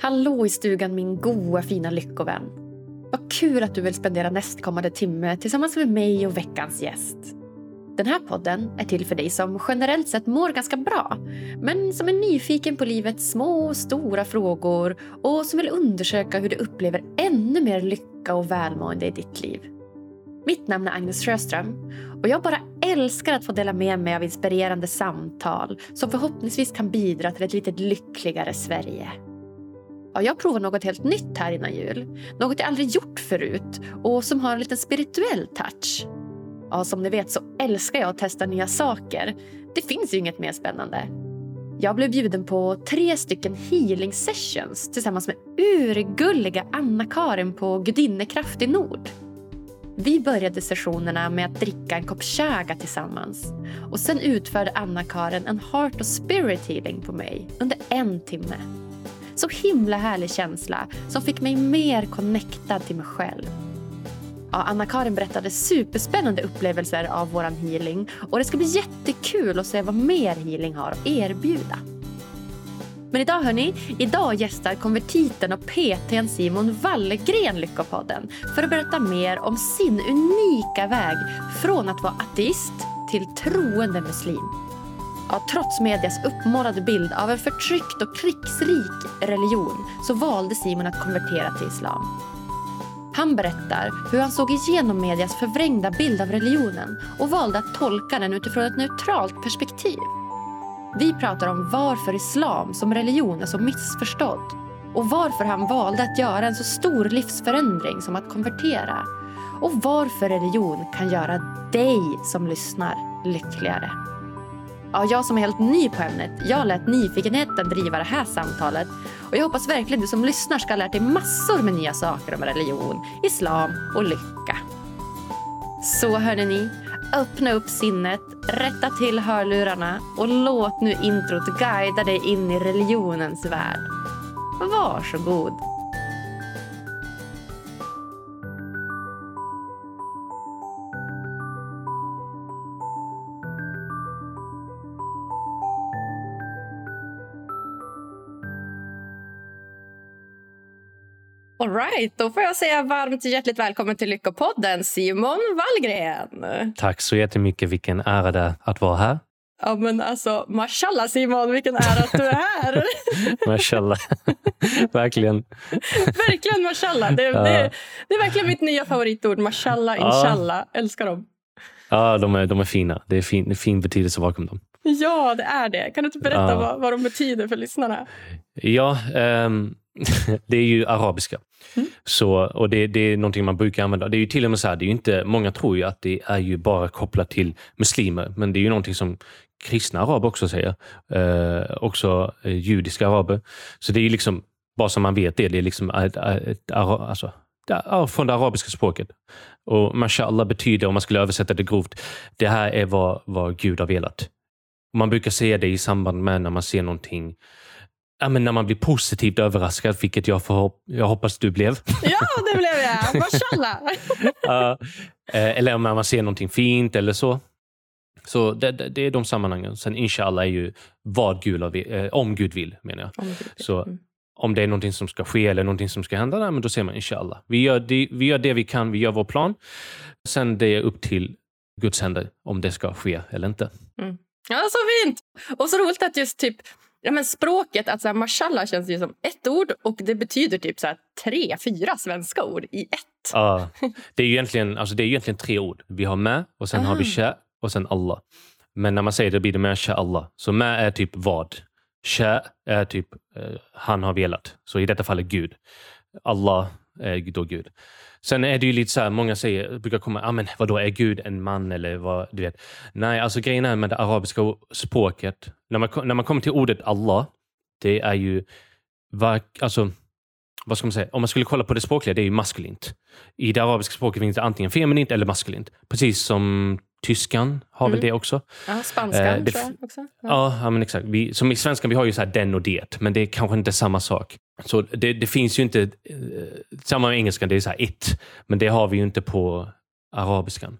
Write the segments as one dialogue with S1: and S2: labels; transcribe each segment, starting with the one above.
S1: Hallå i stugan min goa fina lyckovän. Vad kul att du vill spendera nästkommande timme tillsammans med mig och veckans gäst. Den här podden är till för dig som generellt sett mår ganska bra men som är nyfiken på livets små och stora frågor och som vill undersöka hur du upplever ännu mer lycka och välmående i ditt liv. Mitt namn är Agnes Sjöström och jag bara älskar att få dela med mig av inspirerande samtal som förhoppningsvis kan bidra till ett lite lyckligare Sverige. Ja, jag provar något helt nytt här innan jul. Något jag aldrig gjort förut och som har en liten spirituell touch. Ja, som ni vet så älskar jag att testa nya saker. Det finns ju inget mer spännande. Jag blev bjuden på tre stycken healing sessions tillsammans med urgulliga Anna-Karin på Gudinnekraft i Nord. Vi började sessionerna med att dricka en kopp chaga tillsammans. Och Sen utförde Anna-Karin en heart och spirit healing på mig under en timme. Så himla härlig känsla som fick mig mer connectad till mig själv. Ja, Anna-Karin berättade superspännande upplevelser av vår healing och det ska bli jättekul att se vad mer healing har att erbjuda. Men idag hörni, idag gästar konvertiten och PTn Simon Wallgren Lyckopodden för att berätta mer om sin unika väg från att vara ateist till troende muslim. Ja, trots medias uppmålade bild av en förtryckt och krigsrik religion så valde Simon att konvertera till islam. Han berättar hur han såg igenom medias förvrängda bild av religionen och valde att tolka den utifrån ett neutralt perspektiv. Vi pratar om varför islam som religion är så missförstådd och varför han valde att göra en så stor livsförändring som att konvertera och varför religion kan göra dig som lyssnar lyckligare. Ja, jag som är helt ny på ämnet, jag lät nyfikenheten driva det här samtalet och jag hoppas verkligen du som lyssnar ska ha lärt dig massor med nya saker om religion, islam och lycka. Så hörde ni, öppna upp sinnet, rätta till hörlurarna och låt nu introt guida dig in i religionens värld. Varsågod. All right, då får jag säga varmt hjärtligt välkommen till Lyckopodden, Simon Wallgren.
S2: Tack så jättemycket. Vilken ära det är att vara här.
S1: Ja, men alltså, mashallah Simon, vilken ära att du är här.
S2: mashallah. verkligen.
S1: verkligen mashallah. Det, ja. det, det, är verkligen mitt nya favoritord. Mashallah, inshallah. Ja. Älskar dem.
S2: Ja, de är, de är fina. Det är fin, fin betydelse bakom dem.
S1: Ja, det är det. Kan du inte berätta ja. vad, vad de betyder för lyssnarna?
S2: Ja, um, det är ju arabiska. Mm. Så, och det, det, är någonting man brukar använda. Det är ju till och med så här, det är inte, många tror ju att det är ju bara kopplat till muslimer, men det är ju någonting som kristna araber också säger. Eh, också eh, judiska araber. Så det är ju liksom, bara så man vet det, det är liksom ett, ett, ett, alltså, från det arabiska språket. Och mashallah betyder, om man skulle översätta det grovt, det här är vad, vad Gud har velat. Man brukar säga det i samband med när man ser någonting Ja, men när man blir positivt överraskad, vilket jag, får, jag hoppas du blev.
S1: Ja, det blev jag. Mashallah.
S2: uh, eller om man ser någonting fint eller så. Så det, det, det är de sammanhangen. Sen inshallah är ju vad Gud, eh, om Gud vill, menar jag. Om. Så mm. om det är någonting som ska ske eller någonting som ska hända, nej, men då säger man inshallah. Vi gör, det, vi gör det vi kan, vi gör vår plan. Sen det är upp till Guds händer om det ska ske eller inte.
S1: Mm. Ja, så fint! Och så roligt att just typ Ja, men språket, att så här, mashallah känns ju som ett ord och det betyder typ så här, tre, fyra svenska ord i ett.
S2: Ja, det är ju egentligen, alltså, det är egentligen tre ord. Vi har med och sen ah. har vi ah. sha och sen Allah. Men när man säger det blir det med sha Allah. Så med är typ vad. Sha är typ eh, han har velat. Så i detta fallet Gud. Allah är då Gud. Sen är det ju lite så här, många säger, brukar komma, ah, men vadå, är Gud en man eller vad? Du vet. Nej, alltså grejen är med det arabiska språket, när man, när man kommer till ordet Allah, det är ju, alltså, vad ska man säga, om man skulle kolla på det språkliga, det är ju maskulint. I det arabiska språket finns det antingen feminint eller maskulint. Precis som tyskan har mm. väl det också.
S1: Ja, spanskan eh, det, tror jag också.
S2: Ja, ja men exakt. Vi, som i svenskan, vi har ju så den och det, men det är kanske inte samma sak. Så det, det finns ju inte, eh, samma med engelskan, det är så här it, men det har vi ju inte på arabiskan.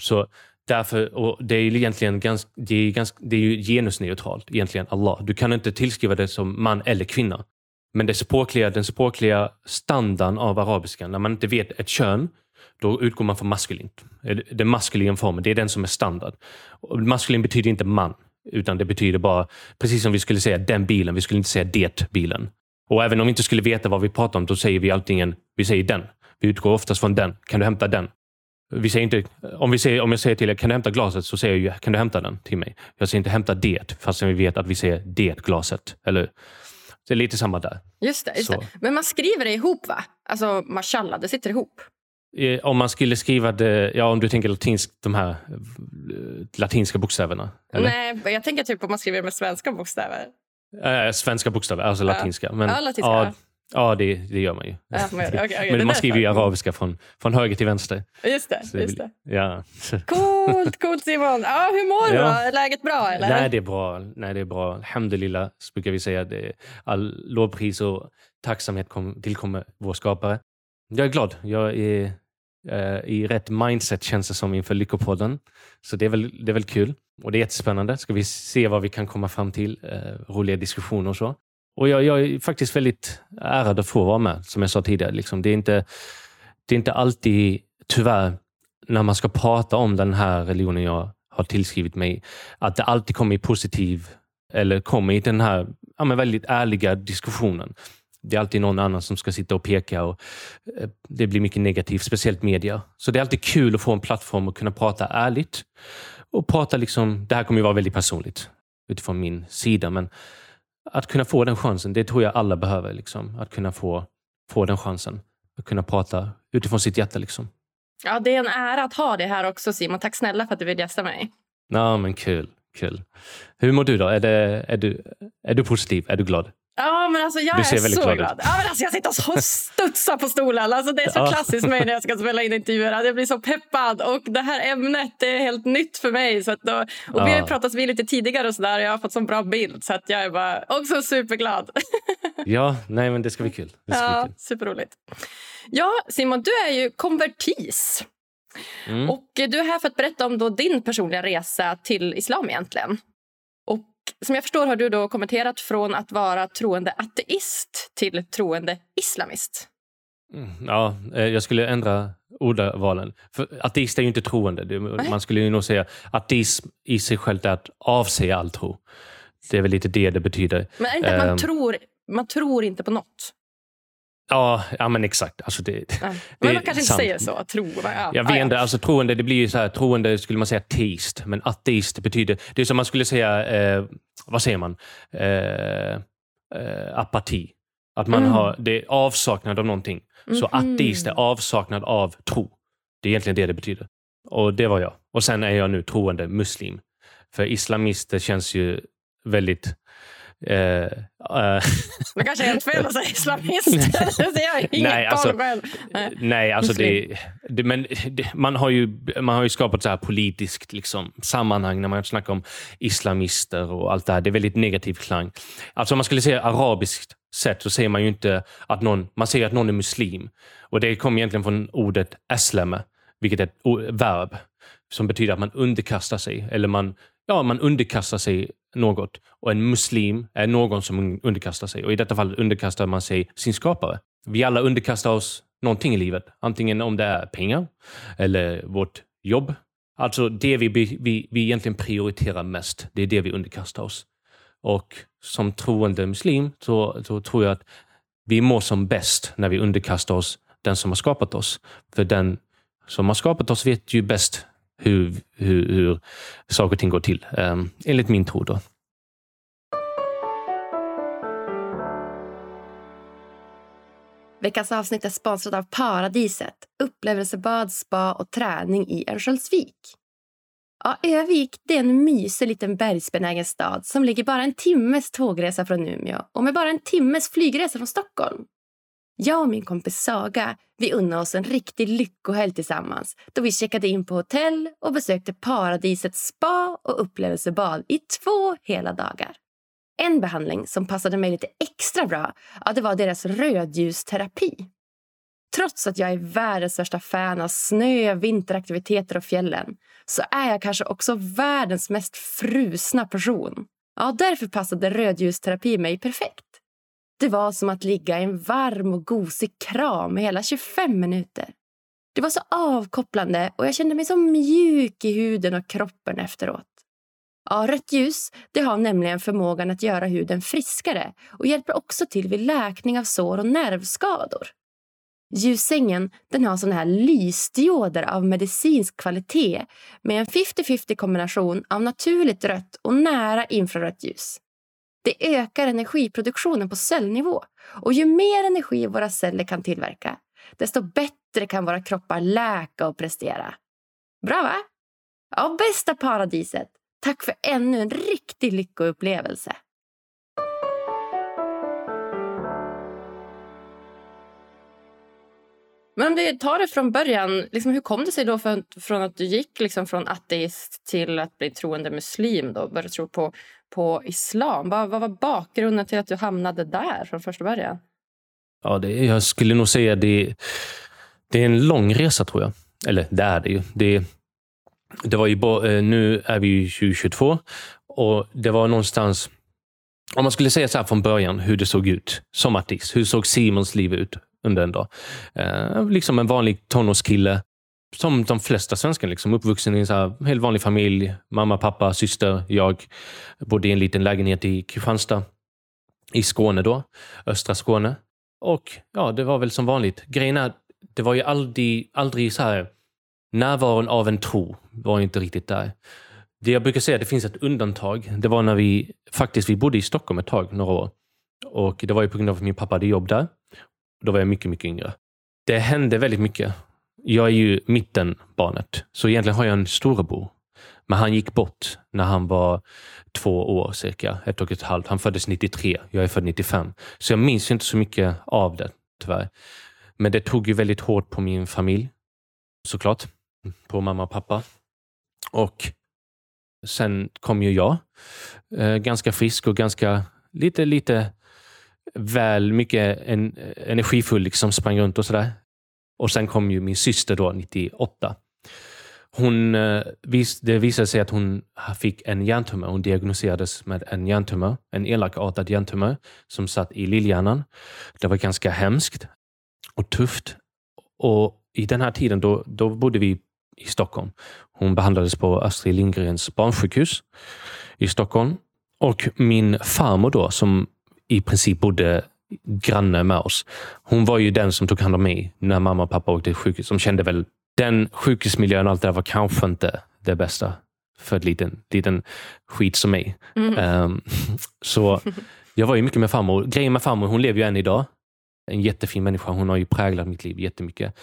S2: Så därför, och det är ju egentligen ganska, det är ganska, det är ju genusneutralt egentligen, Allah. Du kan inte tillskriva det som man eller kvinna. Men det språkliga, den språkliga standarden av arabiskan, när man inte vet ett kön, då utgår man från maskulint. Eh, den maskulina formen, det är den som är standard. Maskulin betyder inte man, utan det betyder bara, precis som vi skulle säga den bilen, vi skulle inte säga det bilen. Och även om vi inte skulle veta vad vi pratar om, då säger vi alltid vi säger den. Vi utgår oftast från den. Kan du hämta den? Vi säger inte, om, vi säger, om jag säger till er, kan du hämta glaset? Så säger jag, kan du hämta den till mig? Jag säger inte hämta det, fast vi vet att vi säger det glaset. Eller, det är lite samma där.
S1: Just det. Just det. Men man skriver det ihop, va? Alltså mashallah, det sitter ihop.
S2: Om man skulle skriva det, ja om du tänker latinsk, de här eh, latinska bokstäverna?
S1: Eller? Nej, jag tänker typ om man skriver med svenska bokstäver.
S2: Äh, svenska bokstäver, alltså latinska. Men,
S1: ja, latinska. Ja,
S2: ja det, det gör man ju.
S1: Ja, men okay, okay,
S2: men man skriver ju arabiska från, från höger till vänster.
S1: Just det. Så just det.
S2: Ja.
S1: Coolt, coolt Simon! Ja, hur mår du? Ja. Är läget bra? Eller?
S2: Nej, det är bra. Nej, det är bra. Alhamdulillah, brukar vi säga. Det all lovpris och tacksamhet kom, tillkommer vår skapare. Jag är glad. Jag är eh, i rätt mindset känns det som inför Lyckopodden. Så det är, väl, det är väl kul. Och det är jättespännande. Ska vi se vad vi kan komma fram till. Eh, roliga diskussioner och så. Och jag, jag, är faktiskt väldigt ärad att få vara med, som jag sa tidigare. Liksom. Det, är inte, det är inte alltid, tyvärr, när man ska prata om den här religionen jag har tillskrivit mig, att det alltid kommer i positiv, eller kommer i den här ja, men väldigt ärliga diskussionen. Det är alltid någon annan som ska sitta och peka och eh, det blir mycket negativt, speciellt media. Så det är alltid kul att få en plattform och kunna prata ärligt. Och prata liksom, det här kommer ju vara väldigt personligt utifrån min sida, men att kunna få den chansen, det tror jag alla behöver. Liksom. Att kunna få, få den chansen. Att kunna prata utifrån sitt hjärta. Liksom.
S1: Ja, det är en ära att ha det här också Simon. Tack snälla för att du vill gästa mig.
S2: Ja, men kul. kul. Hur mår du då? Är, det, är, du, är du positiv? Är du glad?
S1: Ja, men alltså jag är så glad. glad. Ja, men alltså jag sitter och studsar på stolen. Alltså det är så ja. klassiskt mig när jag ska spela in intervjuer. Jag blir så peppad. Och det här ämnet är helt nytt för mig. Så att då, och ja. Vi har pratat vid lite tidigare och, så där, och jag har fått så bra bild. Så att jag är bara också superglad.
S2: ja, nej men det ska bli kul. Det ska
S1: ja,
S2: bli kul.
S1: Superroligt. Ja, Simon, du är ju konvertis. Mm. Och Du är här för att berätta om då din personliga resa till islam. egentligen som jag förstår har du då kommenterat från att vara troende ateist till troende islamist.
S2: Mm, ja, eh, jag skulle ändra ordvalen. För ateist är ju inte troende. Man skulle ju nog säga ateism i sig självt är att avse all tro. Det är väl lite det det betyder.
S1: Men är det inte att man, um, tror, man tror inte på något?
S2: Ja, ja men exakt. Alltså det,
S1: ja. det men man kanske inte säger så. Tro, ja.
S2: Jag vet inte. Alltså, troende, det blir ju så här, troende skulle man säga teist, men ateist betyder... Det är som man skulle säga, eh, vad säger man? Eh, eh, apati. Att man mm. har, det är avsaknad av någonting. Mm. Så mhm. ateist är avsaknad av tro. Det är egentligen det det betyder. Och det var jag. Och sen är jag nu troende muslim. För islamister känns ju väldigt Uh,
S1: uh. Det kanske är helt fel att säga islamist.
S2: nej, alltså, nej, alltså det, det, men det, man, har ju, man har ju skapat så här politiskt liksom, sammanhang när man snackar om islamister och allt det här. Det är väldigt negativ klang. Alltså om man skulle säga arabiskt sätt så säger man ju inte att någon, man säger att någon är muslim. Och Det kommer egentligen från ordet aslama, vilket är ett verb som betyder att man underkastar sig. Eller man, ja, man underkastar sig något. Och en muslim är någon som underkastar sig. Och I detta fall underkastar man sig sin skapare. Vi alla underkastar oss någonting i livet. Antingen om det är pengar eller vårt jobb. Alltså det vi, vi, vi egentligen prioriterar mest, det är det vi underkastar oss. Och som troende muslim så, så tror jag att vi mår som bäst när vi underkastar oss den som har skapat oss. För den som har skapat oss vet ju bäst hur, hur, hur saker och ting går till, eh, enligt min tro. Då.
S1: Veckans avsnitt är sponsrat av Paradiset, upplevelsebad, spa och träning i Örnsköldsvik. Ja, Övik är en mysig liten bergsbenägen stad som ligger bara en timmes tågresa från Umeå och med bara en timmes flygresa från Stockholm. Jag och min kompis Saga vi unnade oss en riktig lyckohelg tillsammans då vi checkade in på hotell och besökte Paradisets spa och upplevelsebad i två hela dagar. En behandling som passade mig lite extra bra ja, det var deras rödljusterapi. Trots att jag är världens största fan av snö, vinteraktiviteter och fjällen så är jag kanske också världens mest frusna person. Ja, därför passade rödljusterapi mig perfekt.
S3: Det var som att ligga i en varm och gosig kram i hela 25 minuter. Det var så avkopplande och jag kände mig så mjuk i huden och kroppen efteråt. Ja, rött ljus det har nämligen förmågan att göra huden friskare och hjälper också till vid läkning av sår och nervskador. Ljussängen den har såna här lysdioder av medicinsk kvalitet med en 50-50 kombination av naturligt rött och nära infrarött ljus. Det ökar energiproduktionen på cellnivå och ju mer energi våra celler kan tillverka desto bättre kan våra kroppar läka och prestera. Bra, va? Ja, bästa paradiset! Tack för ännu en riktig lyckoupplevelse. Men om du tar det från början, liksom, hur kom det sig då för, från att du gick liksom, från ateist till att bli troende muslim? Då, började tro på, på islam. Vad, vad var bakgrunden till att du hamnade där från första början?
S2: Ja, det, jag skulle nog säga det, det är en lång resa tror jag. Eller det är det ju. Det, det var ju eh, nu är vi 2022 och det var någonstans om man skulle säga så här från början hur det såg ut som artist. Hur såg Simons liv ut under en dag? Eh, liksom en vanlig tonårskille. Som de flesta svenskar. Liksom, uppvuxen i en så här, helt vanlig familj. Mamma, pappa, syster, jag. Bodde i en liten lägenhet i Kristianstad. I Skåne då. Östra Skåne. Och ja, det var väl som vanligt. Grejen är, det var ju aldrig, aldrig så här närvaron av en tro var inte riktigt där. Det jag brukar säga, det finns ett undantag. Det var när vi faktiskt vi bodde i Stockholm ett tag, några år. Och Det var ju på grund av att min pappa hade jobb där. Då var jag mycket, mycket yngre. Det hände väldigt mycket. Jag är ju mittenbarnet, så egentligen har jag en storebror. Men han gick bort när han var två år cirka, ett och ett halvt. Han föddes 93, jag är född 95. Så jag minns inte så mycket av det, tyvärr. Men det tog ju väldigt hårt på min familj, såklart. På mamma och pappa. Och sen kom ju jag, eh, ganska frisk och ganska lite, lite väl mycket en, energifull, liksom sprang runt och sådär. Och sen kom ju min syster då, 98. Hon, eh, det visade sig att hon fick en hjärntumör. Hon diagnostiserades med en hjärntumör, en elakartad hjärntumör som satt i lillhjärnan. Det var ganska hemskt och tufft. Och I den här tiden då, då bodde vi i Stockholm. Hon behandlades på Astrid Lindgrens barnsjukhus i Stockholm. Och min farmor då, som i princip bodde granne med oss. Hon var ju den som tog hand om mig när mamma och pappa åkte till sjukhus. Som kände väl den sjukhusmiljön och allt det där var kanske inte det bästa för en liten, liten skit som mig. Mm. Um, så jag var ju mycket med farmor. Grejen med farmor, hon lever ju än idag. En jättefin människa. Hon har ju präglat mitt liv jättemycket.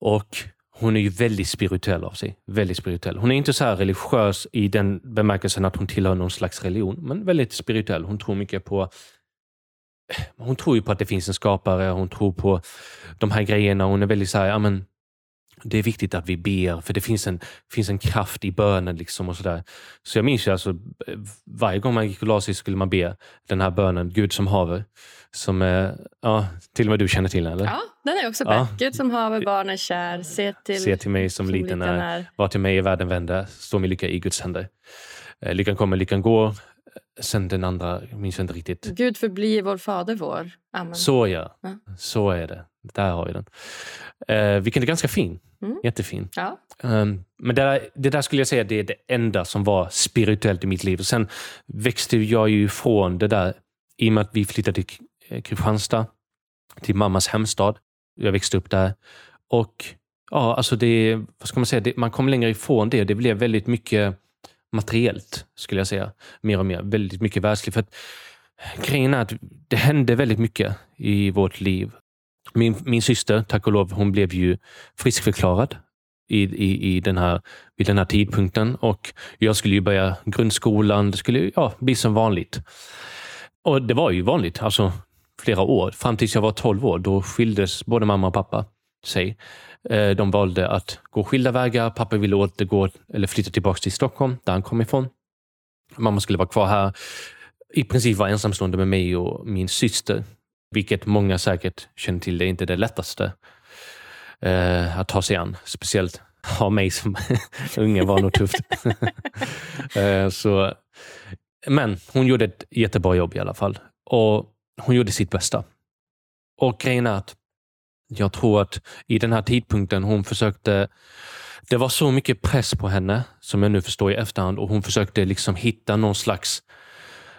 S2: Och hon är ju väldigt spirituell av sig. Väldigt spirituell. Hon är inte så religiös i den bemärkelsen att hon tillhör någon slags religion, men väldigt spirituell. Hon tror mycket på eh, hon tror ju på att det finns en skapare, hon tror på de här grejerna. Hon är väldigt så här, ja, men, det är viktigt att vi ber, för det finns en, finns en kraft i bönen. Liksom och så, där. så jag minns ju alltså, varje gång man gick och la sig skulle man be den här bönen, Gud som haver. Som är, ja, till och med du känner till den, eller?
S3: Ja, den är också ja. Gud som haver, barnen kär. Se till,
S2: Se till mig som, som liten är. Var till mig i världen vänder. Stå min lycka i Guds händer. Eh, lyckan kommer, lyckan går. Sen den andra minns jag inte riktigt.
S3: Gud förblir vår fader vår.
S2: Amen. Så ja. ja. Så är det. Där har vi den. Eh, vilken är ganska fin. Mm. Jättefin.
S3: Ja.
S2: Um, men det där, det där skulle jag säga det är det enda som var spirituellt i mitt liv. Sen växte jag ju ifrån det där i och med att vi flyttade till Kristianstad, till mammas hemstad. Jag växte upp där. Och ja, alltså det, vad ska man säga, det, man kom längre ifrån det. Det blev väldigt mycket materiellt, skulle jag säga. Mer och mer. Väldigt mycket världsligt. För att, grejen är att det hände väldigt mycket i vårt liv. Min, min syster, tack och lov, hon blev ju friskförklarad i, i, i den här, vid den här tidpunkten. Och jag skulle ju börja grundskolan. Det skulle ja, bli som vanligt. Och det var ju vanligt, alltså flera år. Fram tills jag var 12 år. Då skildes både mamma och pappa sig. Eh, de valde att gå skilda vägar. Pappa ville återgå eller flytta tillbaka till Stockholm, där han kom ifrån. Mamma skulle vara kvar här. I princip var ensamstående med mig och min syster. Vilket många säkert känner till, det är inte det lättaste eh, att ta sig an. Speciellt ha mig som unge var nog tufft. eh, så, men hon gjorde ett jättebra jobb i alla fall. Och hon gjorde sitt bästa. Och grejen är att jag tror att i den här tidpunkten hon försökte det var så mycket press på henne, som jag nu förstår i efterhand, och hon försökte liksom hitta någon slags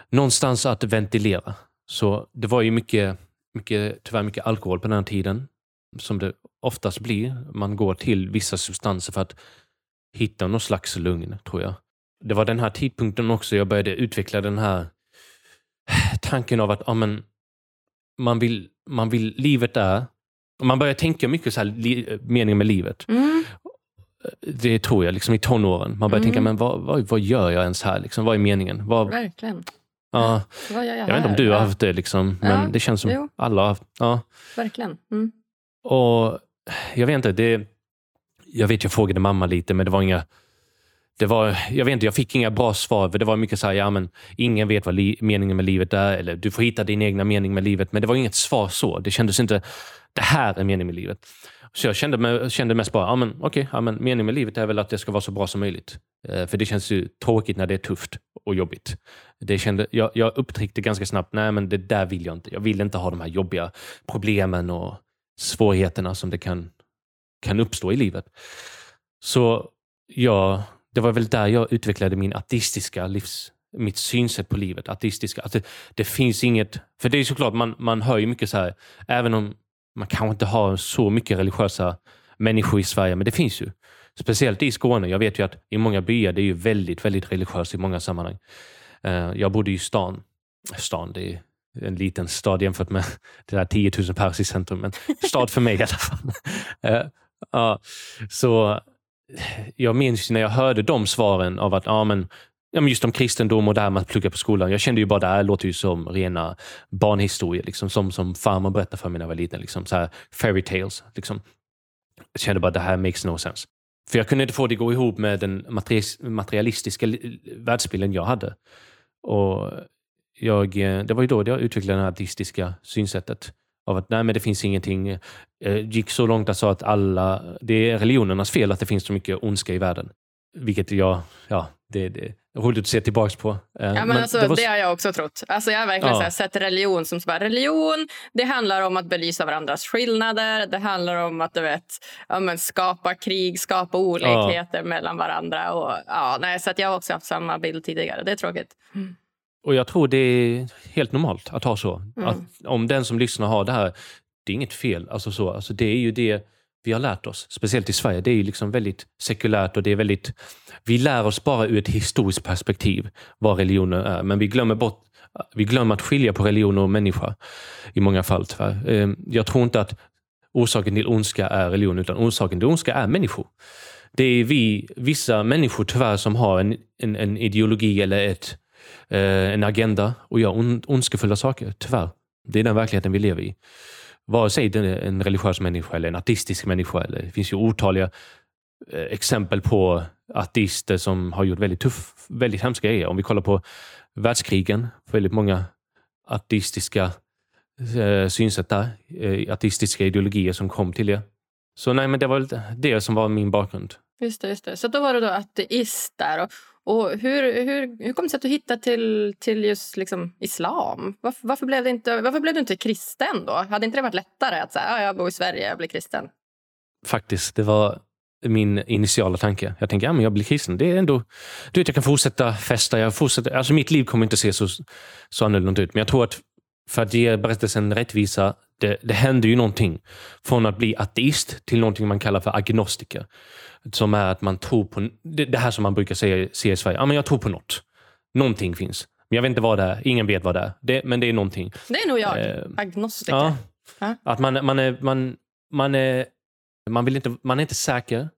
S2: någonstans att ventilera. Så det var ju mycket, mycket, tyvärr mycket alkohol på den här tiden, som det oftast blir. Man går till vissa substanser för att hitta någon slags lugn, tror jag. Det var den här tidpunkten också jag började utveckla den här tanken av att ja, men, man, vill, man vill, livet är... Man börjar tänka mycket så här, li, meningen med livet.
S3: Mm.
S2: Det tror jag, liksom i tonåren. Man börjar
S3: Mm.
S2: tänka, men vad, vad, vad gör jag ens här? Liksom, vad är meningen? Vad,
S3: Verkligen.
S2: Ja,
S3: Vad gör jag,
S2: jag vet inte om du har haft det, liksom, men
S3: Ja,
S2: det känns som
S3: jo.
S2: alla har haft. Ja.
S3: Verkligen. Mm.
S2: Och jag vet inte, det, jag vet jag frågade mamma lite, men det var inga det var, jag vet inte, jag fick inga bra svar. För det var mycket så här, ja men ingen vet vad li, meningen med livet är. Eller du får hitta din egna mening med livet. Men det var inget svar så. Det kändes inte, det här är meningen med livet. Så jag kände, kände mest bara, ja men okej, ja, men meningen med livet är väl att det ska vara så bra som möjligt. Eh, för det känns ju tråkigt när det är tufft och jobbigt. Det kände, jag, jag upptäckte ganska snabbt, nej men det där vill jag inte. Jag vill inte ha de här jobbiga problemen och svårigheterna som det kan, kan uppstå i livet. Så ja, det var väl där jag utvecklade min ateistiska livs, mitt synsätt på livet. Artistiska, att det, det finns inget, för det är såklart, man, man hör ju mycket så här, även om man kanske inte har så mycket religiösa människor i Sverige, men det finns ju. Speciellt i Skåne. Jag vet ju att i många byar det är ju väldigt, väldigt religiöst i många sammanhang. Eh, jag bodde i stan. Stan, det är en liten stad jämfört med det där 10 000 pers i centrum, men stad för mig i alla fall. Eh, ja, så jag minns när jag hörde de svaren av att ja, men, ja, men just om kristendom och det här med att plugga på skolan. Jag kände ju bara det här låter ju som rena barnhistorier, liksom, som, som farmor berättade för mig när jag var liten. Liksom, så här, fairy tales. Liksom. Jag kände bara att det här makes no sense. För jag kunde inte få det att gå ihop med den materialistiska världsbilden jag hade. Och jag, eh, det var ju då jag utvecklade det här ateistiska synsättet. Av att nej, men det finns ingenting. Jag gick så långt att jag sa att alla, det är religionernas fel att det finns så mycket ondska i världen. Vilket jag, ja, det, det roligt att se tillbaks på. Eh,
S3: Ja, men alltså, det,
S2: var s-
S3: har jag också trott. Alltså, jag har verkligen
S2: Ja.
S3: så här, sett religion som så bara, religion det handlar om att belysa varandras skillnader. Det handlar om att du vet, ja, men, skapa krig, skapa olikheter mellan varandra. Och, ja, nej, så att jag har också haft samma bild tidigare. Det är tråkigt.
S2: Och jag tror det är helt normalt att ha så.
S3: Mm.
S2: Att om den som lyssnar har det här, det är inget fel. Alltså så, alltså det är ju det vi har lärt oss, speciellt i Sverige. Det är ju liksom väldigt sekulärt och det är väldigt... Vi lär oss bara ur ett historiskt perspektiv vad religioner är, men vi glömmer bort vi glömmer att skilja på religion och människa i många fall tyvärr. Ehm, jag tror inte att orsaken till ondska är religion, utan orsaken till ondska är människor. Det är vi, vissa människor tyvärr som har en, en, en ideologi eller ett, eh, en agenda och gör on, ondskefulla saker, tyvärr. Det är den verkligheten vi lever i. Vare sig det är en religiös människa eller en ateistisk människa. Eller, det finns ju otaliga eh, exempel på ateister som har gjort väldigt tuff, väldigt hemska grejer. Om vi kollar på världskrigen, väldigt många ateistiska eh, synsätt där, eh, ateistiska ideologier som kom till det. Så nej, men det var det som var min bakgrund.
S3: Just det, just det. Så då var du då ateist där. Och, och hur, hur, hur kom det sig att du hittade till, till just liksom islam? Varför, varför, blev det inte, varför blev du inte kristen då? Hade inte det varit lättare att säga, ah, jag bor i Sverige, jag blir kristen?
S2: Faktiskt, det var min initiala tanke. Jag tänkte, ja men jag blir kristen. Det är ändå, du vet, jag kan fortsätta festa. Jag fortsätter, alltså mitt liv kommer inte se så, så annorlunda ut. Men jag tror att för att ge berättelsen rättvisa, det, det händer ju någonting. Från att bli ateist till någonting man kallar för agnostiker. Som är att man tror på, det, det här som man brukar säga, säga i Sverige, ja men jag tror på något. Någonting finns. Men jag vet inte vad det är. Ingen vet vad det är. Det, men det är någonting.
S3: Det är nog jag,
S2: Eh,
S3: agnostiker.
S2: Ja. Att man, man, är, man, man, är, man, vill inte, man är inte säker.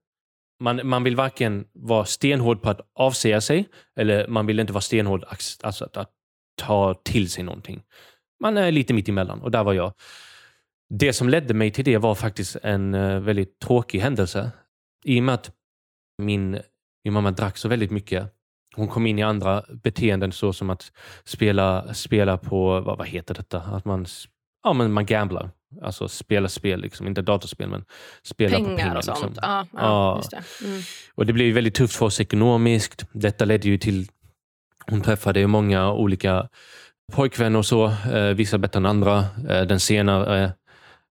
S2: Man, man vill varken vara stenhård på att avsäga sig eller man vill inte vara stenhård alltså att, att ta till sig någonting. Man är lite mitt emellan och där var jag. Det som ledde mig till det var faktiskt en eh, väldigt tråkig händelse. I och med att min, min mamma drack så väldigt mycket. Hon kom in i andra beteenden så som att spela, spela på, vad, vad heter detta? Att man, ja, men man gamblar. Alltså spela spel, liksom. inte datorspel men spela
S3: pengar
S2: på pengar.
S3: och sånt.
S2: Liksom.
S3: Ja, ja,
S2: Ja.
S3: Det. Mm.
S2: Och det blev väldigt tufft för oss ekonomiskt. Detta ledde ju till, hon träffade många olika pojkvän och så. Eh, vissa bättre än andra. Eh, den senare,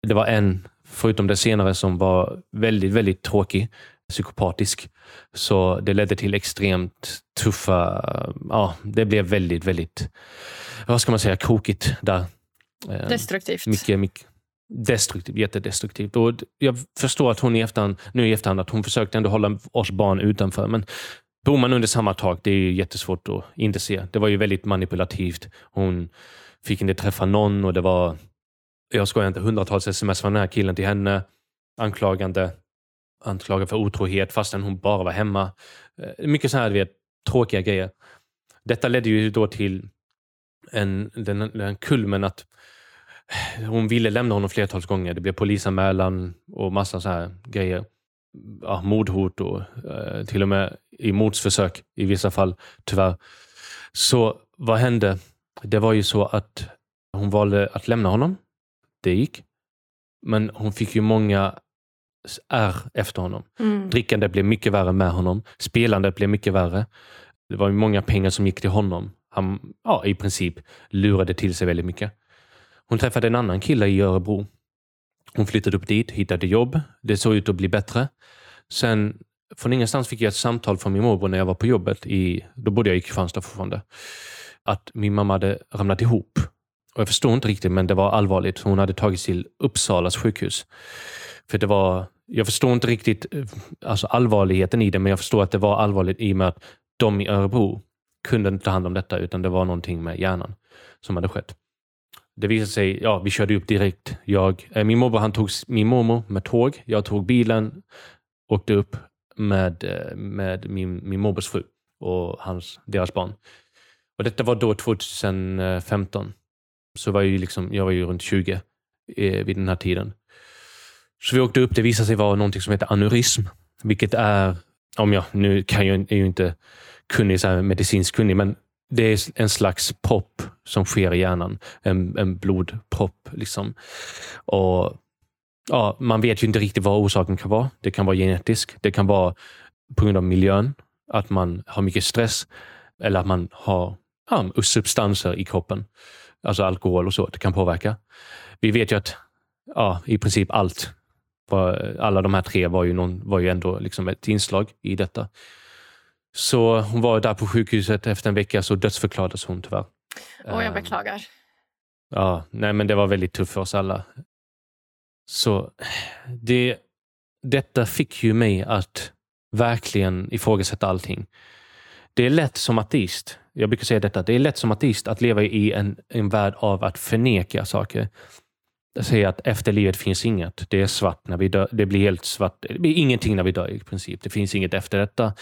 S2: det var en, förutom den senare, som var väldigt, väldigt tråkig. Psykopatisk. Så det ledde till extremt tuffa... Ja, det blev väldigt, väldigt... Vad ska man säga? Krokigt där.
S3: Eh, Destruktivt.
S2: Mycket, mycket destruktivt, jättedestruktivt. Och jag förstår att hon i efterhand, nu i efterhand att hon försökte ändå hålla oss barn utanför. Men bor man under samma tak, det är jättesvårt att inte se. Det var ju väldigt manipulativt. Hon fick inte träffa någon och det var, jag skojar inte, hundratals sms från den här killen till henne. Anklagande, anklagad för otrohet fastän hon bara var hemma. Eh, mycket sådana här, vet, tråkiga grejer. Detta ledde ju då till en, den, den kulmen att eh, hon ville lämna honom flertals gånger. Det blev polisanmälan och massa så här grejer. Ja, mordhot och eh, till och med i mordsförsök i vissa fall, tyvärr. Så vad hände? Det var ju så att hon valde att lämna honom. Det gick. Men hon fick ju många är efter honom. Mm. Drickandet blev mycket värre med honom. Spelandet blev mycket värre. Det var många pengar som gick till honom. Han ja, i princip lurade till sig väldigt mycket. Hon träffade en annan kille i Örebro. Hon flyttade upp dit, hittade jobb. Det såg ut att bli bättre. Sen från ingenstans fick jag ett samtal från min morbror när jag var på jobbet. I, då bodde jag i Kristianstad fortfarande. Att min mamma hade ramlat ihop. Och jag förstod inte riktigt, men det var allvarligt. Hon hade tagits till Uppsalas sjukhus. För det var, jag förstår inte riktigt eh, alltså allvarligheten i det, men jag förstår att det var allvarligt i och med att de i Örebro kunde inte ta hand om detta, utan det var någonting med hjärnan som hade skett. Det visade sig, ja, vi körde upp direkt. Jag, eh, min morbror han tog min mormor med tåg. Jag tog bilen, åkte upp med, eh, med min, min morbrors fru och hans, deras barn. Och Detta var då 2015. Så var jag, liksom, jag var ju runt 20 eh, vid den här tiden. Så vi åkte upp. Det visade sig vara något som heter aneurysm, vilket är, om jag, nu kan jag, är ju inte kunnig, så här, medicinskt kunnig, men det är en slags propp som sker i hjärnan. En, en blodpropp. Liksom. Och, ja, man vet ju inte riktigt vad orsaken kan vara. Det kan vara genetisk. Det kan vara på grund av miljön. Att man har mycket stress. Eller att man har ja, substanser i kroppen. Alltså alkohol och så. Det kan påverka. Vi vet ju att ja, i princip allt var, alla de här tre var ju, någon, var ju ändå liksom ett inslag i detta. Så hon var där på sjukhuset. Efter en vecka så dödsförklarades hon tyvärr.
S3: Åh, jag ehm, beklagar.
S2: Ja, nej men det var väldigt tufft för oss alla. Så det, detta fick ju mig att verkligen ifrågasätta allting. Det är lätt som ateist, jag brukar säga detta, det är lätt som ateist att leva i en, en värld av att förneka saker säga att efter livet finns inget. Det är svart när vi dör. Det blir helt svart. Det blir ingenting när vi dör i princip. Det finns inget efter detta.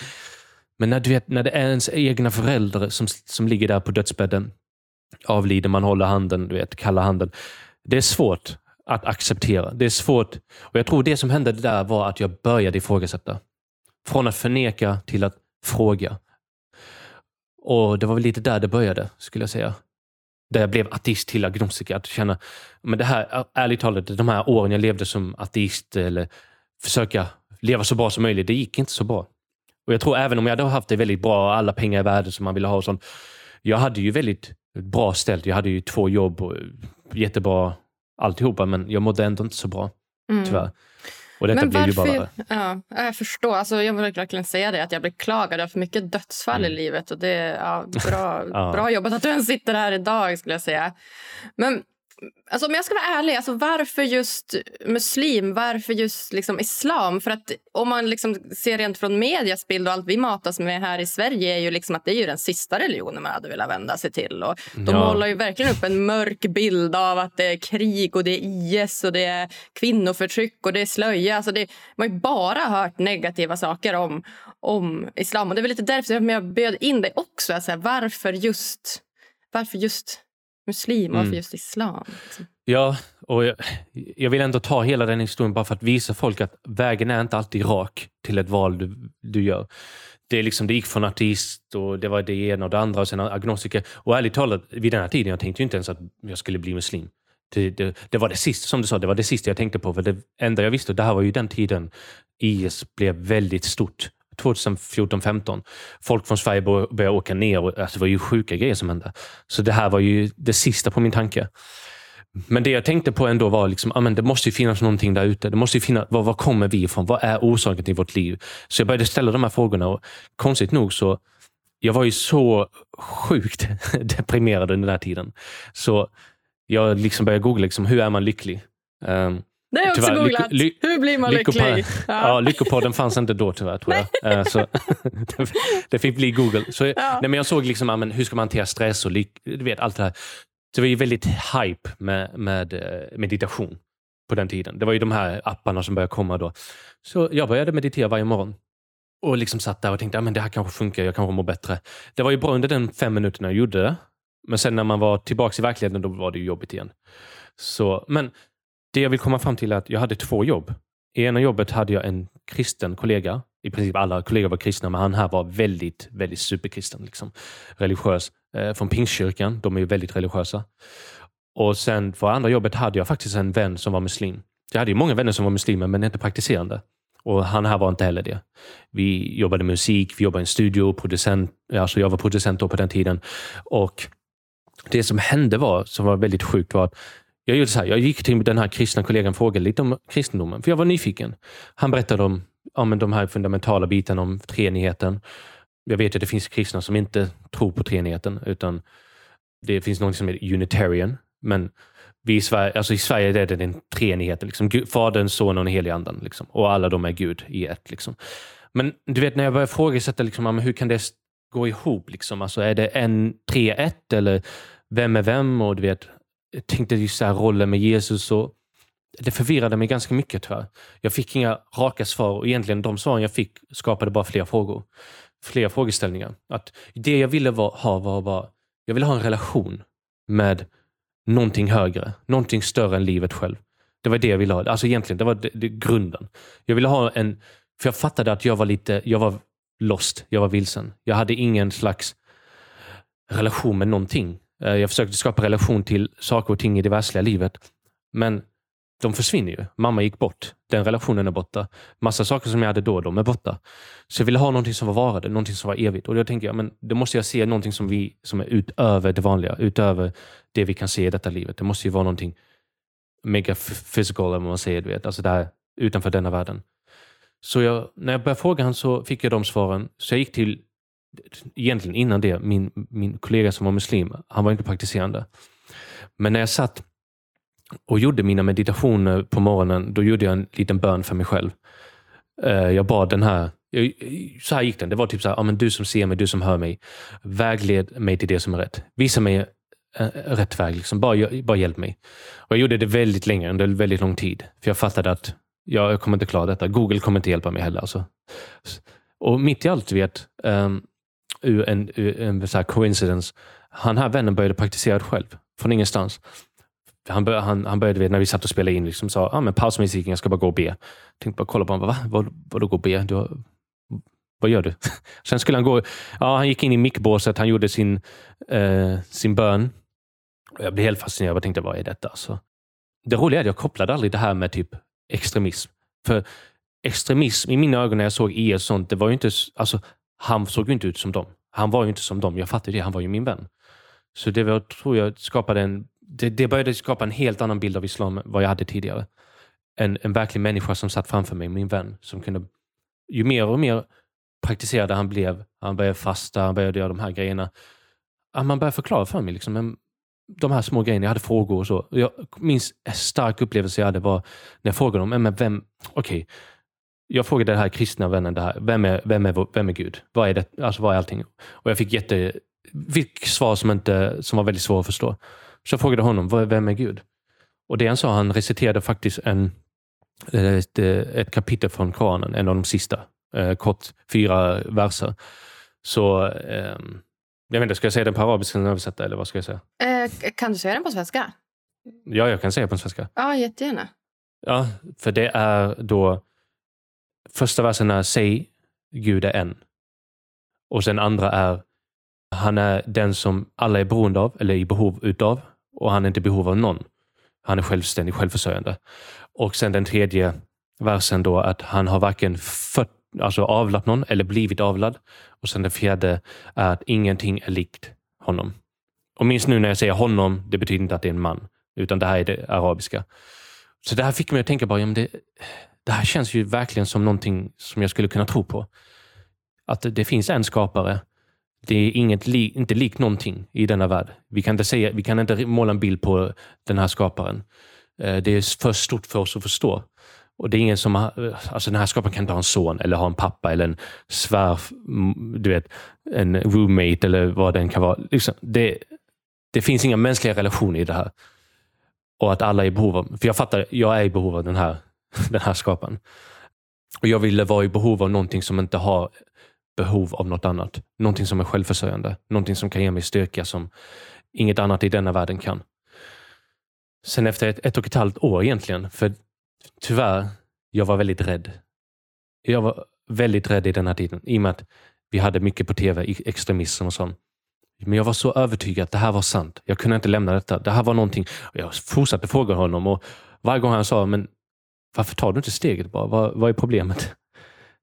S2: Men när, du vet, när det är ens egna föräldrar som, som ligger där på dödsbädden, avlider, man håller handen, du vet, kalla handen. Det är svårt att acceptera. Det är svårt. Och Jag tror det som hände där var att jag började ifrågasätta. Från att förneka till att fråga. Och Det var väl lite där det började, skulle jag säga där jag blev ateist till agnostiker. Att känna, men det här, ärligt talat, de här åren jag levde som ateist eller försöka leva så bra som möjligt, det gick inte så bra. Och Jag tror även om jag hade haft det väldigt bra, alla pengar i världen som man ville ha och sånt. Jag hade ju väldigt bra ställt. Jag hade ju två jobb och jättebra alltihopa, men jag mådde ändå inte så bra. Mm. Och detta
S3: Men
S2: varför, blev ju
S3: bara... Ja, jag förstår. Alltså, jag vill verkligen säga det. Att jag beklagar. Det för mycket dödsfall mm. i livet. Och det, ja, bra, ja. bra jobbat att du ens sitter här idag. skulle jag säga. Men Alltså, om jag ska vara ärlig, alltså, varför just muslim? Varför just liksom, islam? För att Om man liksom ser rent från medias bild och allt vi matas med här i Sverige är ju liksom att det är ju den sista religionen man hade velat vända sig till. Och de ja. målar ju verkligen upp en mörk bild av att det är krig och det är IS och det är kvinnoförtryck och det är slöja. Alltså det, man har ju bara hört negativa saker om, om islam. Och Det är väl lite därför jag bjöd in dig också. Alltså, varför just... Varför just muslim? Varför mm. just islam? Liksom?
S2: Ja, och jag, jag, vill ändå ta hela den historien bara för att visa folk att vägen är inte alltid rak till ett val du, du gör. Det, är liksom, det gick från ateist och det var det ena och det andra och sen agnostiker. Och ärligt talat, vid den här tiden jag tänkte inte ens att jag skulle bli muslim. Det, det, det, var det sista, som du sa, det var det sista jag tänkte på. För det enda jag visste, det här var ju den tiden IS blev väldigt stort. 2014-15. Folk från Sverige började åka ner. Och, alltså, det var ju sjuka grejer som hände. Så det här var ju det sista på min tanke. Men det jag tänkte på ändå var liksom, amen, det måste ju finnas någonting där ute. Det måste finnas, var, var kommer vi ifrån? Vad är orsaken till vårt liv? Så jag började ställa de här frågorna och konstigt nog så jag var ju så sjukt deprimerad under den här tiden. Så jag liksom började googla, liksom, hur är man lycklig?
S3: Um, det har jag också googlat. Hur blir man lycklig?
S2: Ja. ja, Lyckopodden fanns inte då tyvärr, tror jag. Uh, så det fick bli Google. Så, ja. nej, men jag såg liksom, amen, hur ska man hantera stress och lyck, du vet, allt det här. Det var ju väldigt hype med, med eh, meditation på den tiden. Det var ju de här apparna som började komma då. Så jag började meditera varje morgon. Och liksom satt där och tänkte att det här kanske funkar, jag kanske mår bättre. Det var ju bra under den fem minuterna jag gjorde det. Men sen när man var tillbaka i verkligheten, då var det jobbigt igen. Så, men det jag vill komma fram till är att jag hade två jobb. I ena jobbet hade jag en kristen kollega. I princip alla kollegor var kristna, men han här var väldigt, väldigt superkristen. Liksom. Religiös. Eh, från Pingstkyrkan. De är ju väldigt religiösa. Och sen för andra jobbet hade jag faktiskt en vän som var muslim. Jag hade ju många vänner som var muslimer, men inte praktiserande. Och han här var inte heller det. Vi jobbade med musik, vi jobbade i en studio, producent, alltså jag var producent då på den tiden. Och det som hände var, som var väldigt sjukt, var att jag gjorde så här, jag gick till den här kristna kollegan och frågade lite om kristendomen, för jag var nyfiken. Han berättade om, om de här fundamentala bitarna om treenigheten. Jag vet att det finns kristna som inte tror på treenigheten, utan det finns något som heter unitarian. Men vi i, Sverige, alltså i Sverige är det den treenigheten. Liksom. Fadern, Sonen och den helige anden. Liksom. Och alla de är Gud i ett. Liksom. Men du vet, när jag började ifrågasätta liksom, hur kan det gå ihop? Liksom? Alltså, är det en 3-1 eller vem är vem? Och du vet, jag tänkte just här, rollen med Jesus. Och det förvirrade mig ganska mycket tyvärr. Jag fick inga raka svar och egentligen de svaren jag fick skapade bara fler frågor. Fler frågeställningar. Att det jag ville var, ha var bara, jag ville ha en relation med någonting högre. Någonting större än livet själv. Det var det jag ville ha. Alltså egentligen, det var det, det, grunden. Jag ville ha en, för jag fattade att jag var lite, jag var lost. Jag var vilsen. Jag hade ingen slags relation med någonting. Eh, jag försökte skapa relation till saker och ting i det världsliga livet. Men de försvinner ju. Mamma gick bort. Den relationen är borta. Massa saker som jag hade då, de är borta. Så jag ville ha någonting som var varade, någonting som var evigt. Och då tänkte jag, men då måste jag se någonting som, vi, som är utöver det vanliga, utöver det vi kan se i detta livet. Det måste ju vara någonting mega physical, eller vad man säger. Du vet. Alltså där, utanför denna världen. Så jag, när jag började fråga honom så fick jag de svaren. Så jag gick till, egentligen innan det, min, min kollega som var muslim. Han var inte praktiserande. Men när jag satt och gjorde mina meditationer på morgonen, då gjorde jag en liten bön för mig själv. Eh, jag bad den här, så här gick den. Det var typ så här, ja, men du som ser mig, du som hör mig. Vägled mig till det som är rätt. Visa mig eh, rätt väg. Liksom. Bara, bara hjälp mig. Och Jag gjorde det väldigt länge, under väldigt lång tid. För jag fattade att jag kommer inte klara detta. Google kommer inte hjälpa mig heller. Alltså. Och mitt i allt, vet, um, en, en så här coincidence, han här vännen började praktisera själv. Från ingenstans han, bör, han, han började, när vi satt och spelade in, liksom, sa ah, men paus musiken, jag ska bara gå och be. Jag tänkte bara kolla på honom, va? Vad, vadå gå och be? Du har, vad gör du? Sen skulle han gå, ja, han gick in i mickbåset, han gjorde sin, eh, sin bön. Jag blev helt fascinerad och tänkte, vad är detta? Så, det roliga är att jag kopplade aldrig det här med typ extremism. För extremism i mina ögon när jag såg IS och sånt, det var ju inte, alltså, han såg ju inte ut som dem. Han var ju inte som dem. Jag fattade det. Han var ju min vän. Så det var, tror jag skapade en det, det började skapa en helt annan bild av islam än vad jag hade tidigare. En, en verklig människa som satt framför mig, min vän. Som kunde, ju mer och mer praktiserade han blev, han började fasta, han började göra de här grejerna. Man började förklara för mig liksom, de här små grejerna. Jag hade frågor och så. Jag minns en stark upplevelse jag hade var när jag frågade dem, men vem, okej, okay, jag frågade den här kristna vännen, det här, vem, är, vem, är, vem är Gud? Vad är, det, alltså, vad är allting? Och jag fick jätte, fick svar som, inte, som var väldigt svåra att förstå. Så jag frågade honom, vem är Gud? Och det han sa, han reciterade faktiskt en, ett, ett kapitel från Koranen, en av de sista. Eh, kort, fyra verser. Så eh, jag vet inte, ska jag säga den på arabiska och översätta eller vad ska jag säga?
S3: Eh, kan du säga den på svenska?
S2: Ja, jag kan säga på svenska.
S3: Ja, jättegärna.
S2: Ja, för det är då första versen är säg Gud är en. Och sen andra är han är den som alla är beroende av, eller i behov utav och han är inte i behov av någon. Han är självständig, självförsörjande. Och sen den tredje versen då att han har varken fött alltså avlat någon eller blivit avlad. Och sen det fjärde är att ingenting är likt honom. Och minst nu när jag säger honom, det betyder inte att det är en man. Utan det här är det arabiska. Så det här fick mig att tänka bara, ja, men det, det här känns ju verkligen som någonting som jag skulle kunna tro på. Att det, finns en skapare. Det är inget li, inte likt någonting i denna värld. Vi kan, inte säga, vi kan inte måla en bild på den här skaparen. Eh, det är för stort för oss att förstå. Och det är ingen som har, eh, alltså den här skaparen kan inte ha en son eller ha en pappa eller en svär, du vet, en roommate eller vad den kan vara. Liksom, det, det finns inga mänskliga relationer i det här. Och att alla är i behov av, för jag fattar, jag är i behov av den här, den här skaparen. Och jag ville vara i behov av någonting som inte har behov av något annat. Någonting som är självförsörjande. Någonting som kan ge mig styrka som inget annat i denna världen kan. Sen efter ett, ett och ett halvt år egentligen, för tyvärr, jag var väldigt rädd. Jag var väldigt rädd i den här tiden, i och med att vi hade mycket på tv, extremism och sånt. Men jag var så övertygad att det här var sant. Jag kunde inte lämna detta. Det här var någonting. Jag fortsatte fråga honom och varje gång han sa, men varför tar du inte steget bara? Vad, vad är problemet?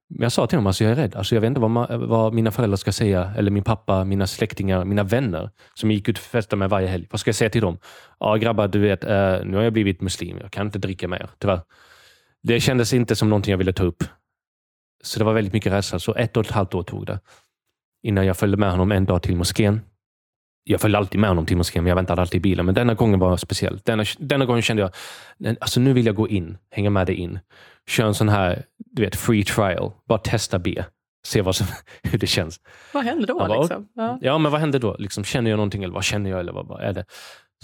S2: Men jag sa till honom, alltså jag är rädd. Alltså jag vet inte vad, ma- vad mina föräldrar ska säga, eller min pappa, mina släktingar, mina vänner som jag gick ut och festade med varje helg. Vad ska jag säga till dem? Ja grabbar, du vet, eh, nu har jag blivit muslim. Jag kan inte dricka mer, tyvärr. Det kändes inte som någonting jag ville ta upp. Så det var väldigt mycket rädsla. Så ett och ett halvt år tog det innan jag följde med honom en dag till moskén. Jag följde alltid med honom till moskén, men jag väntade alltid i bilen. Men denna gången var speciell. Denna, denna gången kände jag, alltså nu vill jag gå in, hänga med dig in. Köra en sån här du vet, free trial. Bara testa B. Se vad som, hur det känns.
S3: Vad händer då?
S2: bara,
S3: liksom?
S2: ja. ja. men vad händer då? Liksom, känner jag någonting eller vad känner jag? Eller vad, vad är det?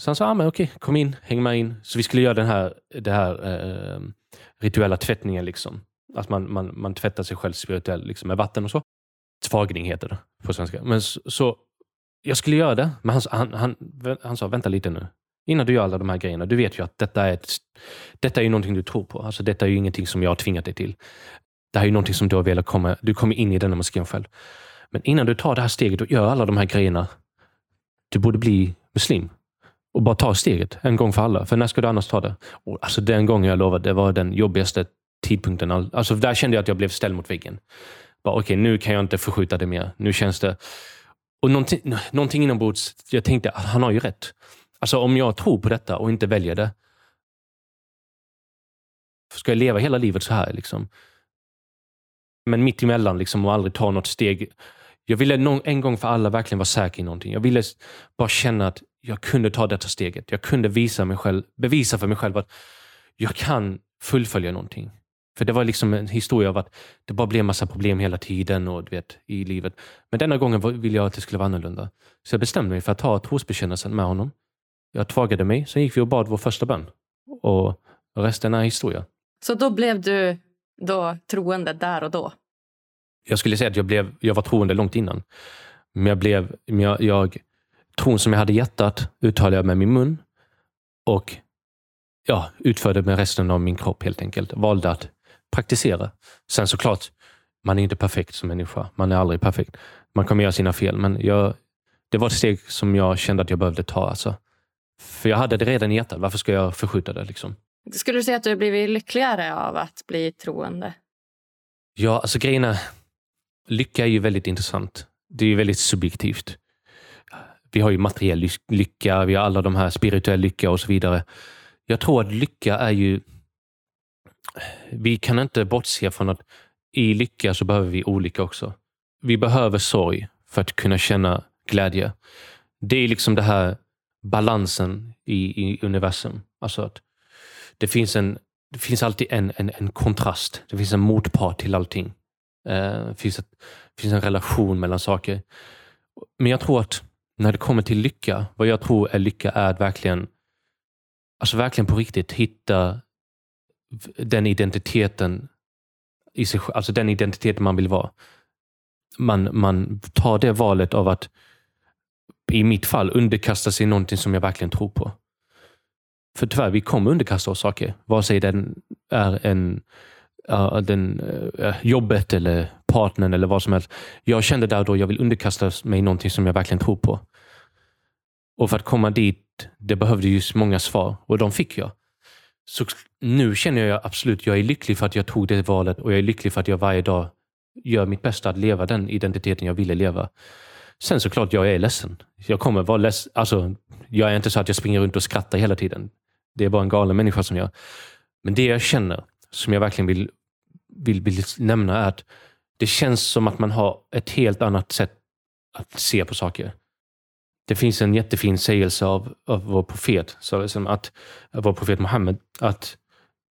S2: Så han sa, ah, men okej, kom in, häng med in. Så vi skulle göra den här, det här eh, rituella tvättningen. Liksom. Att man, man, man tvättar sig själv spirituellt liksom, med vatten och så. Tvagning heter det på svenska. Men så, så jag skulle göra det, men han, han, han, han sa, vänta lite nu. Innan du gör alla de här grejerna, du vet ju att detta är, ett, detta är ju någonting du tror på. Alltså, detta är ju ingenting som jag har tvingat dig till. Det här är ju någonting som du har velat komma, du kommer in i denna moskén själv. Men innan du tar det här steget och gör alla de här grejerna, du borde bli muslim. Och bara ta steget en gång för alla. För när ska du annars ta det? Och alltså den gången jag lovade, det var den jobbigaste tidpunkten. Alltså där kände jag att jag blev ställd mot väggen. Okej, okay, nu kan jag inte förskjuta det mer. Nu känns det... Och någonting, någonting inombords, jag tänkte, att han har ju rätt. Alltså om jag tror på detta och inte väljer det. Ska jag leva hela livet så här? Liksom? Men mitt emellan liksom, och aldrig ta något steg. Jag ville någon, en gång för alla verkligen vara säker i någonting. Jag ville bara känna att jag kunde ta detta steget. Jag kunde visa mig själv, bevisa för mig själv att jag kan fullfölja någonting. För det var liksom en historia av att det bara blev massa problem hela tiden och, du vet, i livet. Men denna gången ville jag att det skulle vara annorlunda. Så jag bestämde mig för att ta trosbekännelsen med honom. Jag tvagade mig, sen gick vi och bad vår första bön. Och resten är historia.
S3: Så då blev du då troende där och då?
S2: Jag skulle säga att jag, blev, jag var troende långt innan. Men jag blev, jag, jag, tron som jag hade i hjärtat uttalade jag med min mun. Och ja, utförde med resten av min kropp helt enkelt. Valde att praktisera. Sen såklart, man är inte perfekt som människa. Man är aldrig perfekt. Man kommer göra sina fel, men jag, det var ett steg som jag kände att jag behövde ta. Alltså. För jag hade det redan i hjärtat. Varför ska jag förskjuta det? Liksom?
S3: Skulle du säga att du har blivit lyckligare av att bli troende?
S2: Ja, alltså grejen är, lycka är ju väldigt intressant. Det är ju väldigt subjektivt. Vi har ju materiell lycka, vi har alla de här spirituell lycka och så vidare. Jag tror att lycka är ju... Vi kan inte bortse från att i lycka så behöver vi olika också. Vi behöver sorg för att kunna känna glädje. Det är liksom det här balansen i, i universum. Alltså att det finns, en, det finns alltid en, en, en kontrast. Det finns en motpart till allting. Det, finns ett, det finns en relation mellan saker. Men jag tror att när det kommer till lycka, vad jag tror är lycka är att verkligen, alltså verkligen på riktigt hitta den identiteten i sig alltså den identiteten man vill vara. Man, man tar det valet av att i mitt fall underkasta sig någonting som jag verkligen tror på. För tyvärr, vi kommer underkasta oss saker. Vare sig den är en, uh, den, uh, jobbet eller partnern eller vad som helst. Jag kände där då, jag vill underkasta mig någonting som jag verkligen tror på. Och för att komma dit, det behövde ju många svar och de fick jag. Så nu känner jag absolut, jag är lycklig för att jag tog det valet och jag är lycklig för att jag varje dag gör mitt bästa att leva den identiteten jag ville leva. Sen såklart, jag är ledsen. Jag kommer vara ledsen. Alltså, jag är inte så att jag springer runt och skrattar hela tiden. Det är bara en galen människa som jag. Men det jag känner, som jag verkligen vill, vill, vill nämna, är att det känns som att man har ett helt annat sätt att se på saker. Det finns en jättefin sägelse av, av vår profet, så liksom att, vår profet Muhammed, att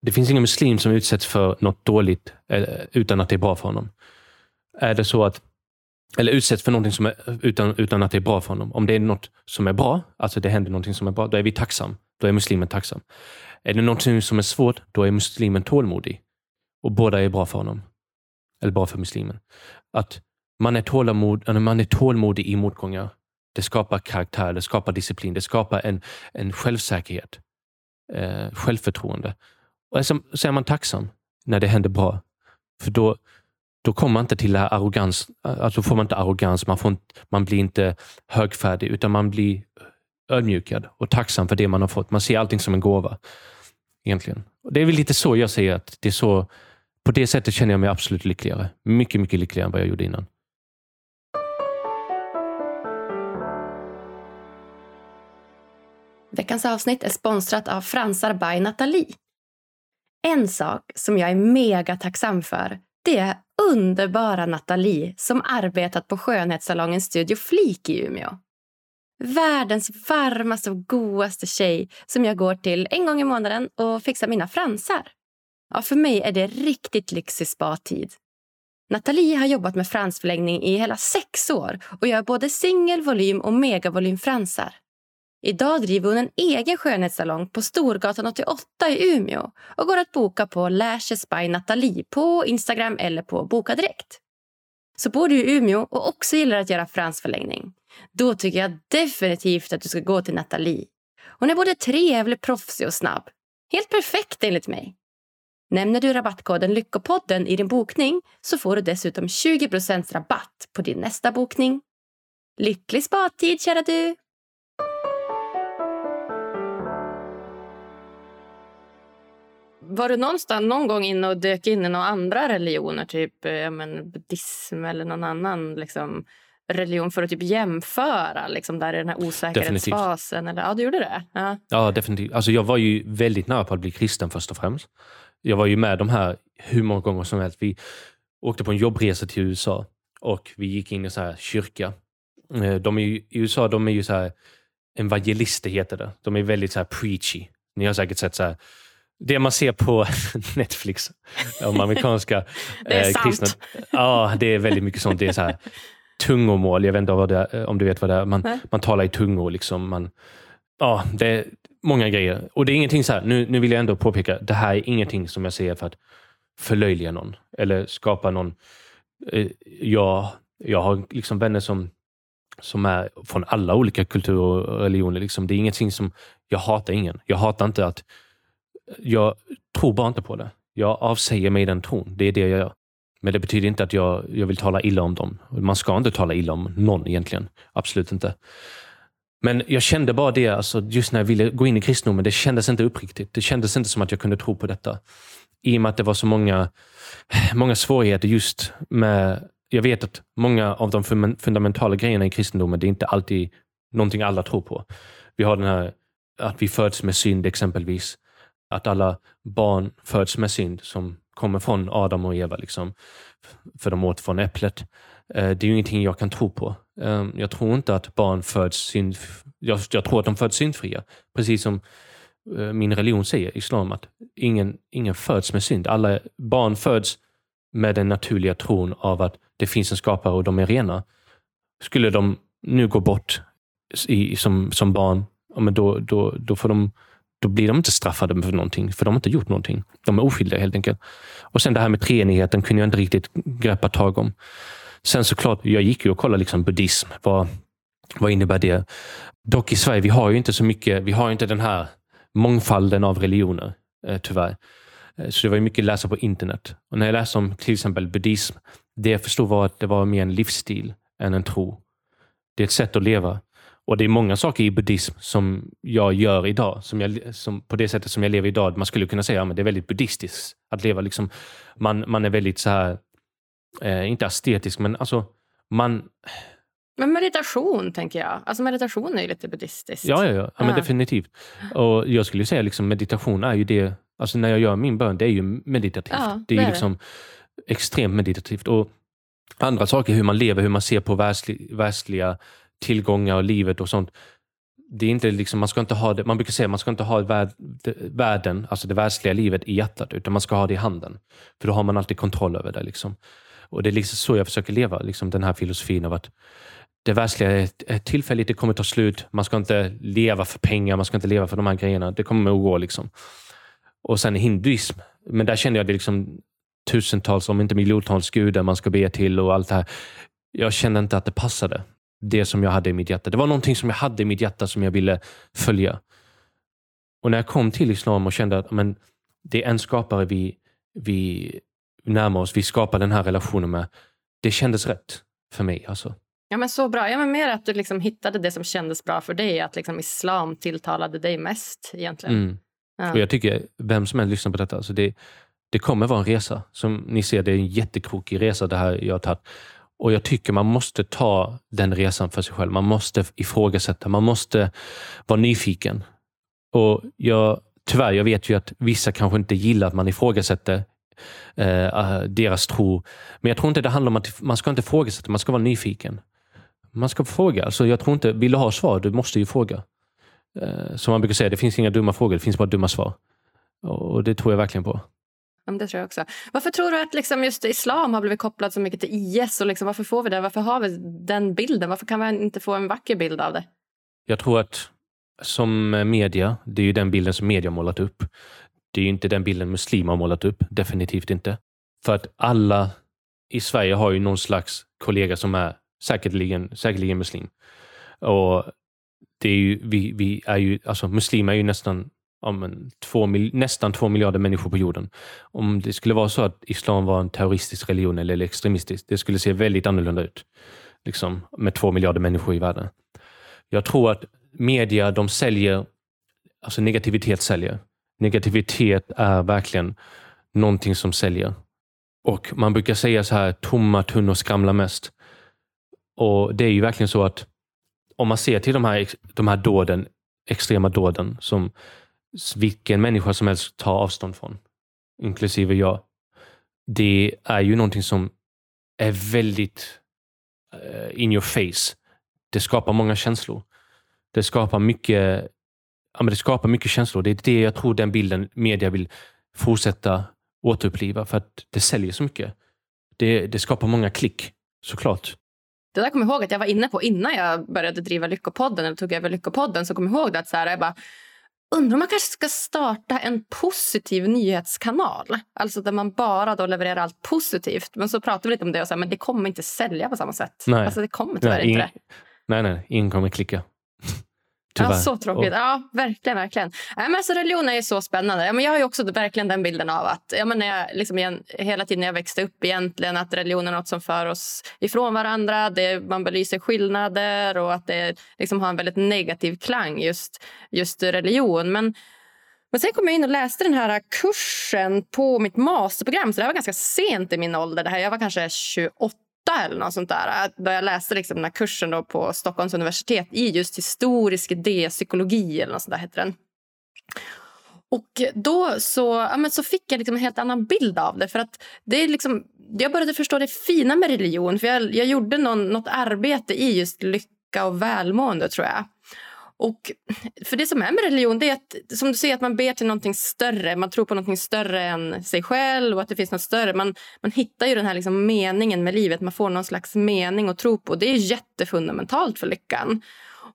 S2: det finns ingen muslim som utsätts för något dåligt eh, utan att det är bra för honom. Är det så att eller utsätts för någonting som är, utan, utan att det är bra för honom. Om det är något som är bra, alltså det händer någonting som är bra, då är vi tacksam. Då är muslimen tacksam. Är det någonting som är svårt, då är muslimen tålmodig. Och båda är bra för honom. Eller bra för muslimen. Att man är, tålamod, man är tålmodig i motgångar. Det skapar karaktär, det skapar disciplin, det skapar en, en självsäkerhet. Eh, självförtroende. Och så, så är man tacksam när det händer bra. För då, då kommer man inte till det här arrogans, alltså får man inte arrogans, man, får inte, man blir inte högfärdig, utan man blir ödmjukad och tacksam för det man har fått. Man ser allting som en gåva. Egentligen. Och det är väl lite så jag säger att det är så, på det sättet känner jag mig absolut lyckligare. Mycket, mycket lyckligare än vad jag gjorde innan.
S1: Veckans avsnitt är sponsrat av Fransar by Nathalie. En sak som jag är mega tacksam för det är underbara Nathalie som arbetat på skönhetssalongen Studio Flik i Umeå. Världens varmaste och godaste tjej som jag går till en gång i månaden och fixar mina fransar. Ja, för mig är det riktigt lyxig spa-tid. Nathalie har jobbat med fransförlängning i hela sex år och gör både singel-, volym och megavolymfransar. Idag driver hon en egen skönhetssalong på Storgatan 88 i Umeå och går att boka på Lashes by Nathalie på Instagram eller på Boka Direkt. Så bor du i Umeå och också gillar att göra fransförlängning, då tycker jag definitivt att du ska gå till Nathalie. Hon är både trevlig, proffsig och snabb. Helt perfekt enligt mig. Nämner du rabattkoden Lyckopodden i din bokning så får du dessutom 20% rabatt på din nästa bokning. Lycklig spatid, kära du! Var du någonstans någon gång inne och dök in i några andra religioner, typ eh, ja, men, buddhism eller någon annan liksom, religion för att typ jämföra liksom, där i den här osäkerhetsfasen? Eller, ja, du gjorde det? Ja,
S2: ja definitivt. Alltså, jag var ju väldigt nära på att bli kristen först och främst. Jag var ju med de här hur många gånger som helst. Vi åkte på en jobbresa till USA och vi gick in i så här kyrka. Eh, de är ju, I USA de är ju så här evangelister, heter det. De är väldigt så här preachy. Ni har säkert sett så här det man ser på Netflix om amerikanska
S1: det är eh, kristna.
S2: Ja, det är väldigt mycket sånt. Det är så här, tungomål. Jag vet inte vad det är, om du vet vad det är. Man, man talar i tungor. Liksom. Man, ja, det är många grejer. Och det är ingenting så här, nu, nu vill jag ändå påpeka, det här är ingenting som jag säger för att förlöjliga någon eller skapa någon... Eh, jag, jag har liksom vänner som, som är från alla olika kulturer och religioner. Liksom. Det är ingenting som... Jag hatar ingen. Jag hatar inte att jag tror bara inte på det. Jag avsäger mig den tron. Det är det jag gör. Men det betyder inte att jag, jag vill tala illa om dem. Man ska inte tala illa om någon egentligen. Absolut inte. Men jag kände bara det, alltså, just när jag ville gå in i kristendomen, det kändes inte uppriktigt. Det kändes inte som att jag kunde tro på detta. I och med att det var så många, många svårigheter just med... Jag vet att många av de fundamentala grejerna i kristendomen, det är inte alltid någonting alla tror på. Vi har den här att vi föds med synd exempelvis att alla barn föds med synd som kommer från Adam och Eva, liksom, för de åt från äpplet. Eh, det är ju ingenting jag kan tro på. Ehm, jag tror inte att barn föds synd... Jag, jag tror att de föds syndfria. Precis som eh, min religion säger, islam, att ingen, ingen föds med synd. Alla barn föds med den naturliga tron av att det finns en skapare och de är rena. Skulle de nu gå bort i, som, som barn, ja, men då, då, då får de då blir de inte straffade för någonting, för de har inte gjort någonting. De är oskyldiga helt enkelt. Och sen det här med treenigheten kunde jag inte riktigt greppa tag om. Sen såklart, jag gick ju och kollade liksom buddhism. Vad, vad innebär det? Dock i Sverige, vi har ju inte så mycket, vi har inte den här mångfalden av religioner, eh, tyvärr. Eh, så det var ju mycket att läsa på internet. Och när jag läste om till exempel buddhism, det jag förstod var att det var mer en livsstil än en tro. Det är ett sätt att leva. Och det är många saker i buddhism som jag gör idag, som jag, som, på det sättet som jag lever idag. Man skulle kunna säga att ja, det är väldigt buddhistiskt att leva. Liksom, man, man är väldigt så här eh, inte estetisk, men alltså man...
S3: Men meditation, tänker jag. Alltså meditation är ju lite buddhistiskt.
S2: Ja, ja, ja. ja men definitivt. Och jag skulle säga liksom meditation är ju det, alltså när jag gör min bön, det är ju meditativt.
S3: Ja,
S2: det är
S3: det
S2: ju
S3: är
S2: liksom extremt meditativt. Och andra saker, hur man lever, hur man ser på världsli, världsliga tillgångar och livet och sånt. Det är inte liksom, man, ska inte ha det, man brukar säga att man ska inte ha värld, världen, alltså det världsliga livet i hjärtat, utan man ska ha det i handen. För då har man alltid kontroll över det. Liksom. Och Det är liksom så jag försöker leva, liksom den här filosofin av att det världsliga är, är tillfälligt, det kommer ta slut. Man ska inte leva för pengar, man ska inte leva för de här grejerna. Det kommer att gå. Liksom. Och sen hinduism, men där kände jag det liksom tusentals, om inte miljontals gudar man ska be till och allt det här. Jag kände inte att det passade. Det som jag hade i mitt hjärta. Det var någonting som jag hade i mitt hjärta som jag ville följa. Och när jag kom till islam och kände att men, det är en skapare vi, vi närmar oss, vi skapar den här relationen med. Det kändes rätt för mig. Alltså.
S3: Ja, men så bra. Ja, men mer att du liksom hittade det som kändes bra för dig. Att liksom islam tilltalade dig mest egentligen.
S2: Mm.
S3: Ja.
S2: Och jag tycker, vem som helst lyssnar på detta, alltså det, det kommer vara en resa. Som ni ser, det är en jättekrokig resa det här jag har tagit. Och jag tycker man måste ta den resan för sig själv. Man måste ifrågasätta, man måste vara nyfiken. Och jag, tyvärr, jag vet ju att vissa kanske inte gillar att man ifrågasätter eh, ah, deras tro. Men jag tror inte det handlar om att man ska inte ifrågasätta, man ska vara nyfiken. Man ska fråga. Alltså jag tror inte, vill du ha svar, du måste ju fråga. Eh, som man brukar säga, det finns inga dumma frågor, det finns bara dumma svar. Och det tror jag verkligen på.
S3: Ja, men det tror jag också. Varför tror du att liksom just islam har blivit kopplad så mycket till IS? Och liksom, varför får vi det? Varför har vi den bilden? Varför kan man inte få en vacker bild av det?
S2: Jag tror att som media, det är ju den bilden som media har målat upp. Det är ju inte den bilden muslimer har målat upp. Definitivt inte. För att alla i Sverige har ju någon slags kollega som är säkerligen, säkerligen muslim. Och det är ju, vi, vi är ju, alltså muslimer är ju nästan, ja, men, två, nästan två miljarder människor på jorden. Om det skulle vara så att islam var en terroristisk religion eller extremistisk, det skulle se väldigt annorlunda ut. Liksom, med två miljarder människor i världen. Jag tror att media, de säljer, alltså negativitet säljer. Negativitet är verkligen någonting som säljer. Och man brukar säga så här, tomma tunnor skramlar mest. Och det är ju verkligen så att om man ser till de här, de här dåden, extrema dåden som vilken människa som helst tar avstånd från, inklusive jag. Det är ju någonting som är väldigt eh, in your face. Det skapar många känslor. Det skapar mycket, ja, men det skapar mycket känslor. Det är det jag tror den bilden media vill fortsätta återuppliva för att det säljer så mycket. Det, det skapar många klick, såklart.
S3: Det där kommer jag ihåg att jag var inne på innan jag började driva Lyckopodden eller tog över Lyckopodden. Så kom jag ihåg det att så här, jag bara, undrar om man kanske ska starta en positiv nyhetskanal. Alltså där man bara då levererar allt positivt. Men så pratade vi lite om det och här, men det kommer inte sälja på samma sätt.
S2: Nej.
S3: Alltså det kommer tyvärr
S2: Nej,
S3: inte
S2: ingen,
S3: det.
S2: nej, nej, ingen kommer klicka. Tyvärr.
S3: Ja, så tråkigt.
S2: Och-
S3: Ja, verkligen. verkligen. Nej, men alltså, religion är så spännande. Ja, men jag har också verkligen den bilden av att ja, men när jag, liksom, igen, hela tiden när jag växte upp egentligen att religion är något som för oss ifrån varandra. Det, man belyser skillnader och att det liksom, har en väldigt negativ klang, just, just religion. Men, men sen kom jag in och läste den här kursen på mitt masterprogram. Så det var ganska sent i min ålder. Det här, jag var kanske 28 eller något sånt där. Äh, då jag läste liksom den här kursen då på Stockholms universitet i just historisk idépsykologi eller något sånt där heter den. Och då så, ja, men så fick jag liksom en helt annan bild av det. För att det är liksom, jag började förstå det fina med religion. För jag, jag gjorde någon, något arbete i just lycka och välmående, tror jag. Och för det som är med religion det är att som du säger, att man ber till någonting större. Man tror på någonting större än sig själv och att det finns något större. Man, man hittar ju den här liksom meningen med livet. Man får någon slags mening att tro på. Det är jättefundamentalt för lyckan.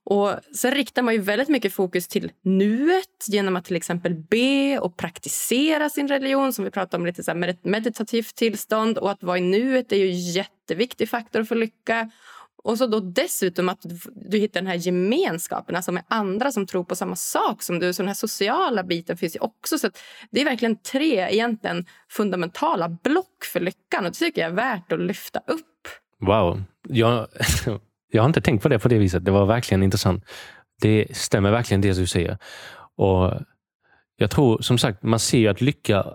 S3: Och Sen riktar man ju väldigt mycket fokus till nuet genom att till exempel be och praktisera sin religion som vi pratade om, lite så här med ett meditativt tillstånd. Och Att vara i nuet är ju en jätteviktig faktor för lycka. Och så då dessutom att du, hittar den här gemenskapen alltså med andra som tror på samma sak som du. Så den här sociala biten finns ju också. Så att det är verkligen tre egentligen fundamentala block för lyckan. Och det tycker jag är värt att lyfta upp.
S2: Wow. Jag, jag har inte tänkt på det på det viset. Det var verkligen intressant. Det stämmer verkligen det du säger. Och Jag tror som sagt, man ser ju att lycka,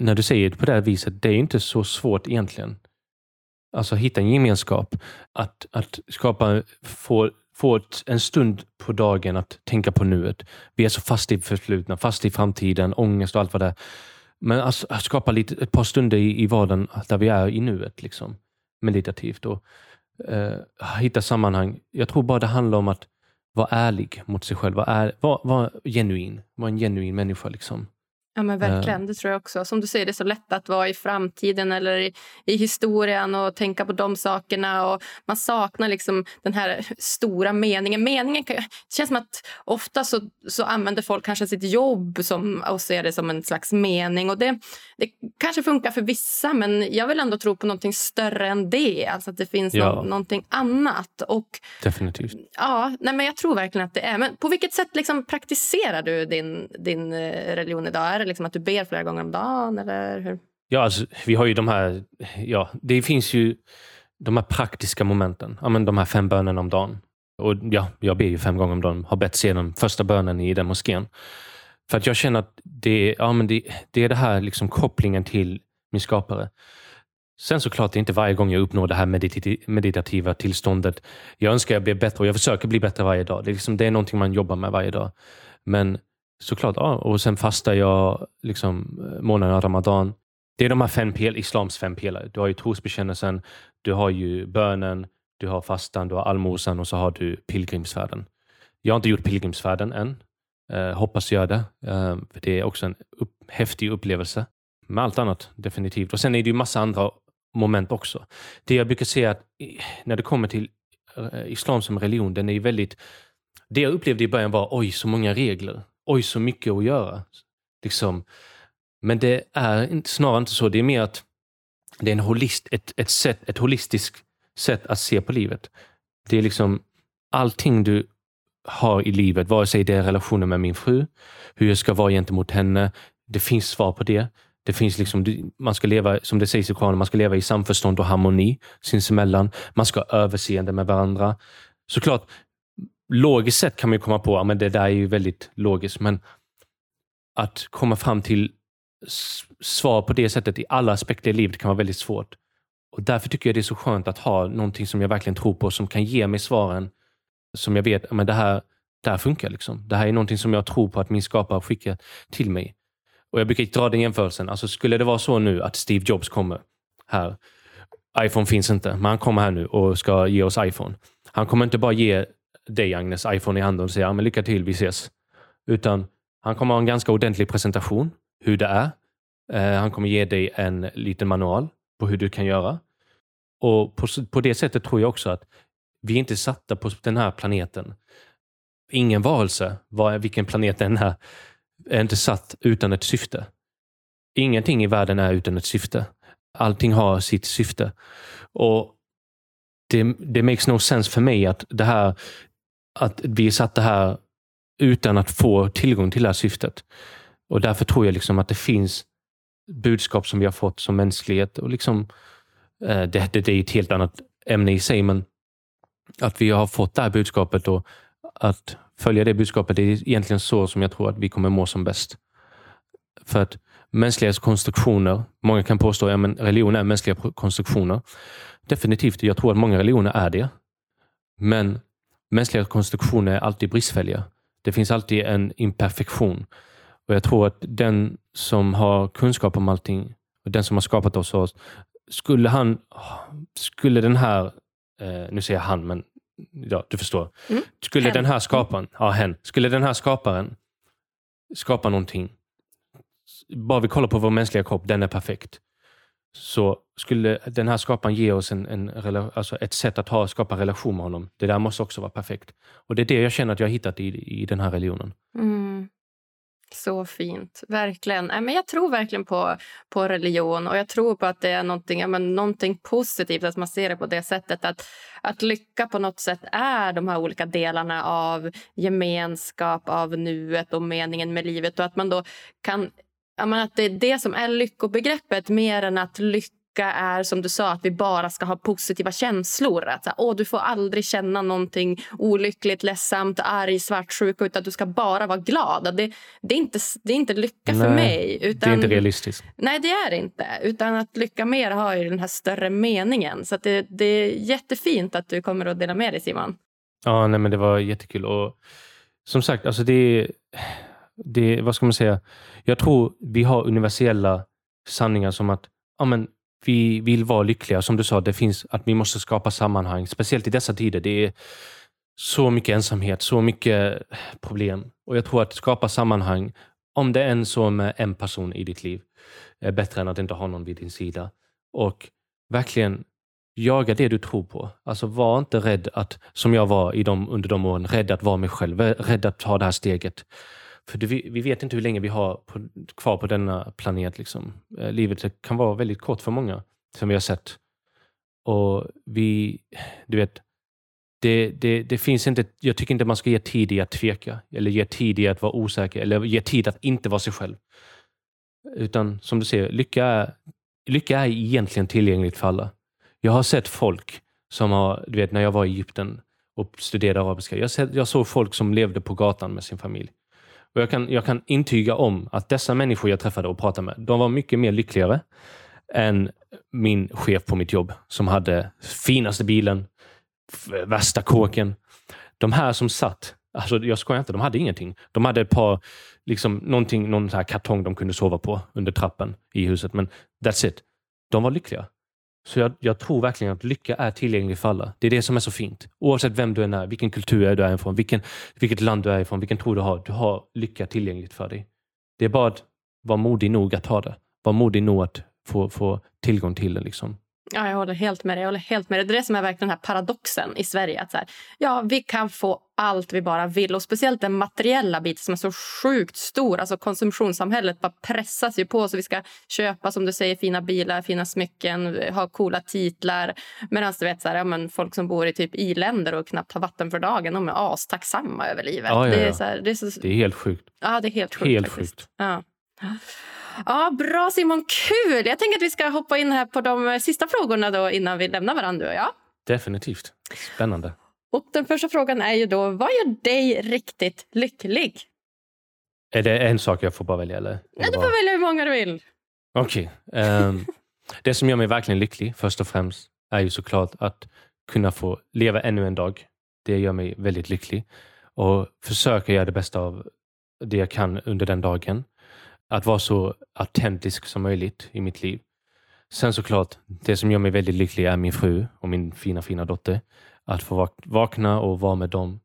S2: när du säger det på det här viset, det är inte så svårt egentligen alltså hitta en gemenskap. Att, att skapa, få, få ett, en stund på dagen att tänka på nuet. Vi är så fast i förflutna, fast i framtiden, ångest och allt vad det är. Men alltså, att skapa lite, ett par stunder i, i vardagen där vi är i nuet, liksom, meditativt. Och, eh, hitta sammanhang. Jag tror bara det handlar om att vara ärlig mot sig själv. Vara, var, var genuin. Vara en genuin människa. Liksom.
S3: Ja, men verkligen. Det tror jag också. Som du säger, det är så lätt att vara i framtiden eller i, i historien och tänka på de sakerna. Och man saknar liksom den här stora meningen. Meningen kan, det känns som att ofta så, så använder folk kanske sitt jobb som, och ser det som en slags mening. Och det, det kanske funkar för vissa, men jag vill ändå tro på någonting större än det. Alltså att det finns ja. no, någonting annat. Och,
S2: Definitivt.
S3: Ja, nej, men jag tror verkligen att det är. Men på vilket sätt liksom praktiserar du din, din eh, religion idag? Det liksom att du ber flera gånger om dagen? Eller hur?
S2: Ja, alltså, vi har ju de här... Ja, det finns ju de här praktiska momenten. Ja, men de här fem bönerna om dagen. Och ja, jag ber ju fem gånger om dagen. Har bett sedan första bönen i den moskén. För att jag känner att det, ja, men det, det är det här liksom kopplingen till min skapare. Sen såklart, det är inte varje gång jag uppnår det här meditativa tillståndet. Jag önskar jag blir bättre och jag försöker bli bättre varje dag. Det är, liksom, det är någonting man jobbar med varje dag. Men såklart, ja. Och sen fastar jag liksom, månaden Ramadan. Det är de här fem pel islams fem pelare. Du har ju trosbekännelsen, du har ju bönen, du har fastan, du har allmosan och så har du pilgrimsfärden. Jag har inte gjort pilgrimsfärden än. Eh, hoppas göra det. Eh, för Det är också en upp, häftig upplevelse. Med allt annat, definitivt. Och Sen är det ju massa andra moment också. Det jag brukar säga att när det kommer till eh, islam som religion, den är väldigt... Det jag upplevde i början var oj, så många regler oj så mycket att göra. Liksom. Men det är snarare inte så. Det är mer att det är en holist, ett, ett, sätt, ett holistiskt sätt att se på livet. Det är liksom allting du har i livet, vare sig det är relationen med min fru, hur jag ska vara gentemot henne. Det finns svar på det. Det finns liksom, man ska leva, som det sägs i Koranen, man ska leva i samförstånd och harmoni sinsemellan. Man ska ha överseende med varandra. Såklart, logiskt sett kan man komma på att det där är ju väldigt logiskt, men att komma fram till svar på det sättet i alla aspekter i livet kan vara väldigt svårt. Och Därför tycker jag det är så skönt att ha någonting som jag verkligen tror på, som kan ge mig svaren som jag vet, men det här, det här funkar. Liksom. Det här är någonting som jag tror på att min skapare skickar till mig. Och Jag brukar dra den jämförelsen. Alltså, skulle det vara så nu att Steve Jobs kommer här. iPhone finns inte, men han kommer här nu och ska ge oss iPhone. Han kommer inte bara ge dig Agnes iPhone i handen och säga men lycka till, vi ses. Utan han kommer ha en ganska ordentlig presentation, hur det är. Eh, han kommer ge dig en liten manual på hur du kan göra. Och på, på det sättet tror jag också att vi är inte satta på den här planeten. Ingen varelse, var, vilken planet den är, är inte satt utan ett syfte. Ingenting i världen är utan ett syfte. Allting har sitt syfte. Och det, det makes no sense för mig att det här att vi satt det här utan att få tillgång till det här syftet. Och Därför tror jag liksom att det finns budskap som vi har fått som mänsklighet. Och liksom, eh, det, det, det, är ett helt annat ämne i sig, men att vi har fått det här budskapet och att följa det budskapet det är egentligen så som jag tror att vi kommer må som bäst. För att mänskliga konstruktioner, många kan påstå att ja, religion är mänskliga konstruktioner. Definitivt, jag tror att många religioner är det. Men mänskliga konstruktioner är alltid bristfälliga. Det finns alltid en imperfektion. Och Jag tror att den som har kunskap om allting, och den som har skapat oss, skulle han, skulle den här, eh, nu säger jag han, men ja, du förstår. Mm. Skulle hen. den här skaparen, ja hen, skulle den här skaparen skapa någonting, bara vi kollar på vår mänskliga kropp, den är perfekt så skulle den här skaparen ge oss en, en, alltså ett sätt att ha, skapa relation med honom. Det där måste också vara perfekt. Och Det är det jag känner att jag har hittat i, i den här religionen.
S3: Mm. Så fint. Verkligen. men jag tror verkligen på, på religion och jag tror på att det är någonting, ja, men någonting positivt att man ser det på det sättet. Att, att lycka på något sätt är de här olika delarna av gemenskap, av nuet och meningen med livet. Och att man då kan men att det är det som är lyckobegreppet mer än att lycka är som du sa att vi bara ska ha positiva känslor. Att så här, Åh, du får aldrig känna någonting olyckligt, ledsamt, arg, svartsjuk utan du ska bara vara glad. Det, det, är, inte, det är inte lycka
S2: Nej,
S3: för mig. Utan,
S2: det är inte realistiskt.
S3: Nej, det är det inte. Utan att lycka mer har ju den här större meningen. Så det, det är jättefint att du kommer att dela med dig, Simon.
S2: Ja, nej, men det var jättekul. Och som sagt, alltså det, det, vad ska man säga? Jag tror vi har universella sanningar som att ja, men vi vill vara lyckliga. Som du sa, det finns att vi måste skapa sammanhang. Speciellt i dessa tider. Det är så mycket ensamhet, så mycket problem. Och jag tror att skapa sammanhang, om det är en så med en person i ditt liv, är bättre än att inte ha någon vid din sida. Och verkligen jaga det du tror på. Alltså var inte rädd att, som jag var i de, under de åren, rädd att vara mig själv, rädd att ta det här steget. För det, vi, vi vet inte hur länge vi har på, kvar på denna planet. Liksom. Eh, livet kan vara väldigt kort för många, som vi har sett. Och vi, du vet, det, det, det finns inte, jag tycker inte man ska ge tid i att tveka, eller ge tid i att vara osäker, eller ge tid att inte vara sig själv. Utan som du ser, lycka är, lycka är egentligen tillgängligt för alla. Jag har sett folk som har, du vet när jag var i Egypten och studerade arabiska, jag, sett, jag såg folk som levde på gatan med sin familj. Och jag kan, jag kan intyga om att dessa människor jag träffade och pratade med, de var mycket mer lyckligare än min chef på mitt jobb som hade finaste bilen, värsta kåken. De här som satt, alltså jag skojar inte, de hade ingenting. De hade ett par, liksom någon här kartong de kunde sova på under trappen i huset, men that's it. De var lyckliga. Så jag, jag, tror verkligen att lycka är tillgänglig för alla. Det är det som är så fint. Oavsett vem du än är, vilken kultur du är ifrån, vilken, vilket land du är ifrån, vilken tro du har. Du har lycka tillgängligt för dig. Det är bara att vara modig nog att ha det. Var modig nog att få, få tillgång till det. Liksom.
S3: Ja, jag håller helt med dig. Jag håller helt med dig. Det är det som är verkligen den här paradoxen i Sverige. Att så här, ja, vi kan få allt vi bara vill. Och Speciellt den materiella biten som är så sjukt stor. Alltså Konsumtionssamhället bara pressas ju på. så Vi ska köpa som du säger fina bilar, fina smycken, ha coola titlar. Medan du vet, så här, ja, men folk som bor i typ i-länder och knappt har vatten för dagen de är astacksamma över livet.
S2: Ja, ja, ja.
S3: Det, är så här, det, är så...
S2: det är helt sjukt.
S3: Ja, det är helt sjukt.
S2: Helt
S3: faktiskt.
S2: sjukt.
S3: Ja. Ja, bra Simon, kul! Jag tänker att vi ska hoppa in här på de sista frågorna då innan vi lämnar varandra du och jag.
S2: Definitivt. Spännande.
S3: Och den första frågan är ju då, vad gör dig riktigt lycklig?
S2: Är det en sak jag får bara välja? Eller?
S3: Nej, du får välja hur många du vill.
S2: Okej. Okay. Um, det som gör mig verkligen lycklig, först och främst, är ju såklart att kunna få leva ännu en dag. Det gör mig väldigt lycklig. Och försöka göra det bästa av det jag kan under den dagen att vara så autentisk som möjligt i mitt liv. Sen såklart, det som gör mig väldigt lycklig är min fru och min fina, fina dotter. Att få vakna och vara med dem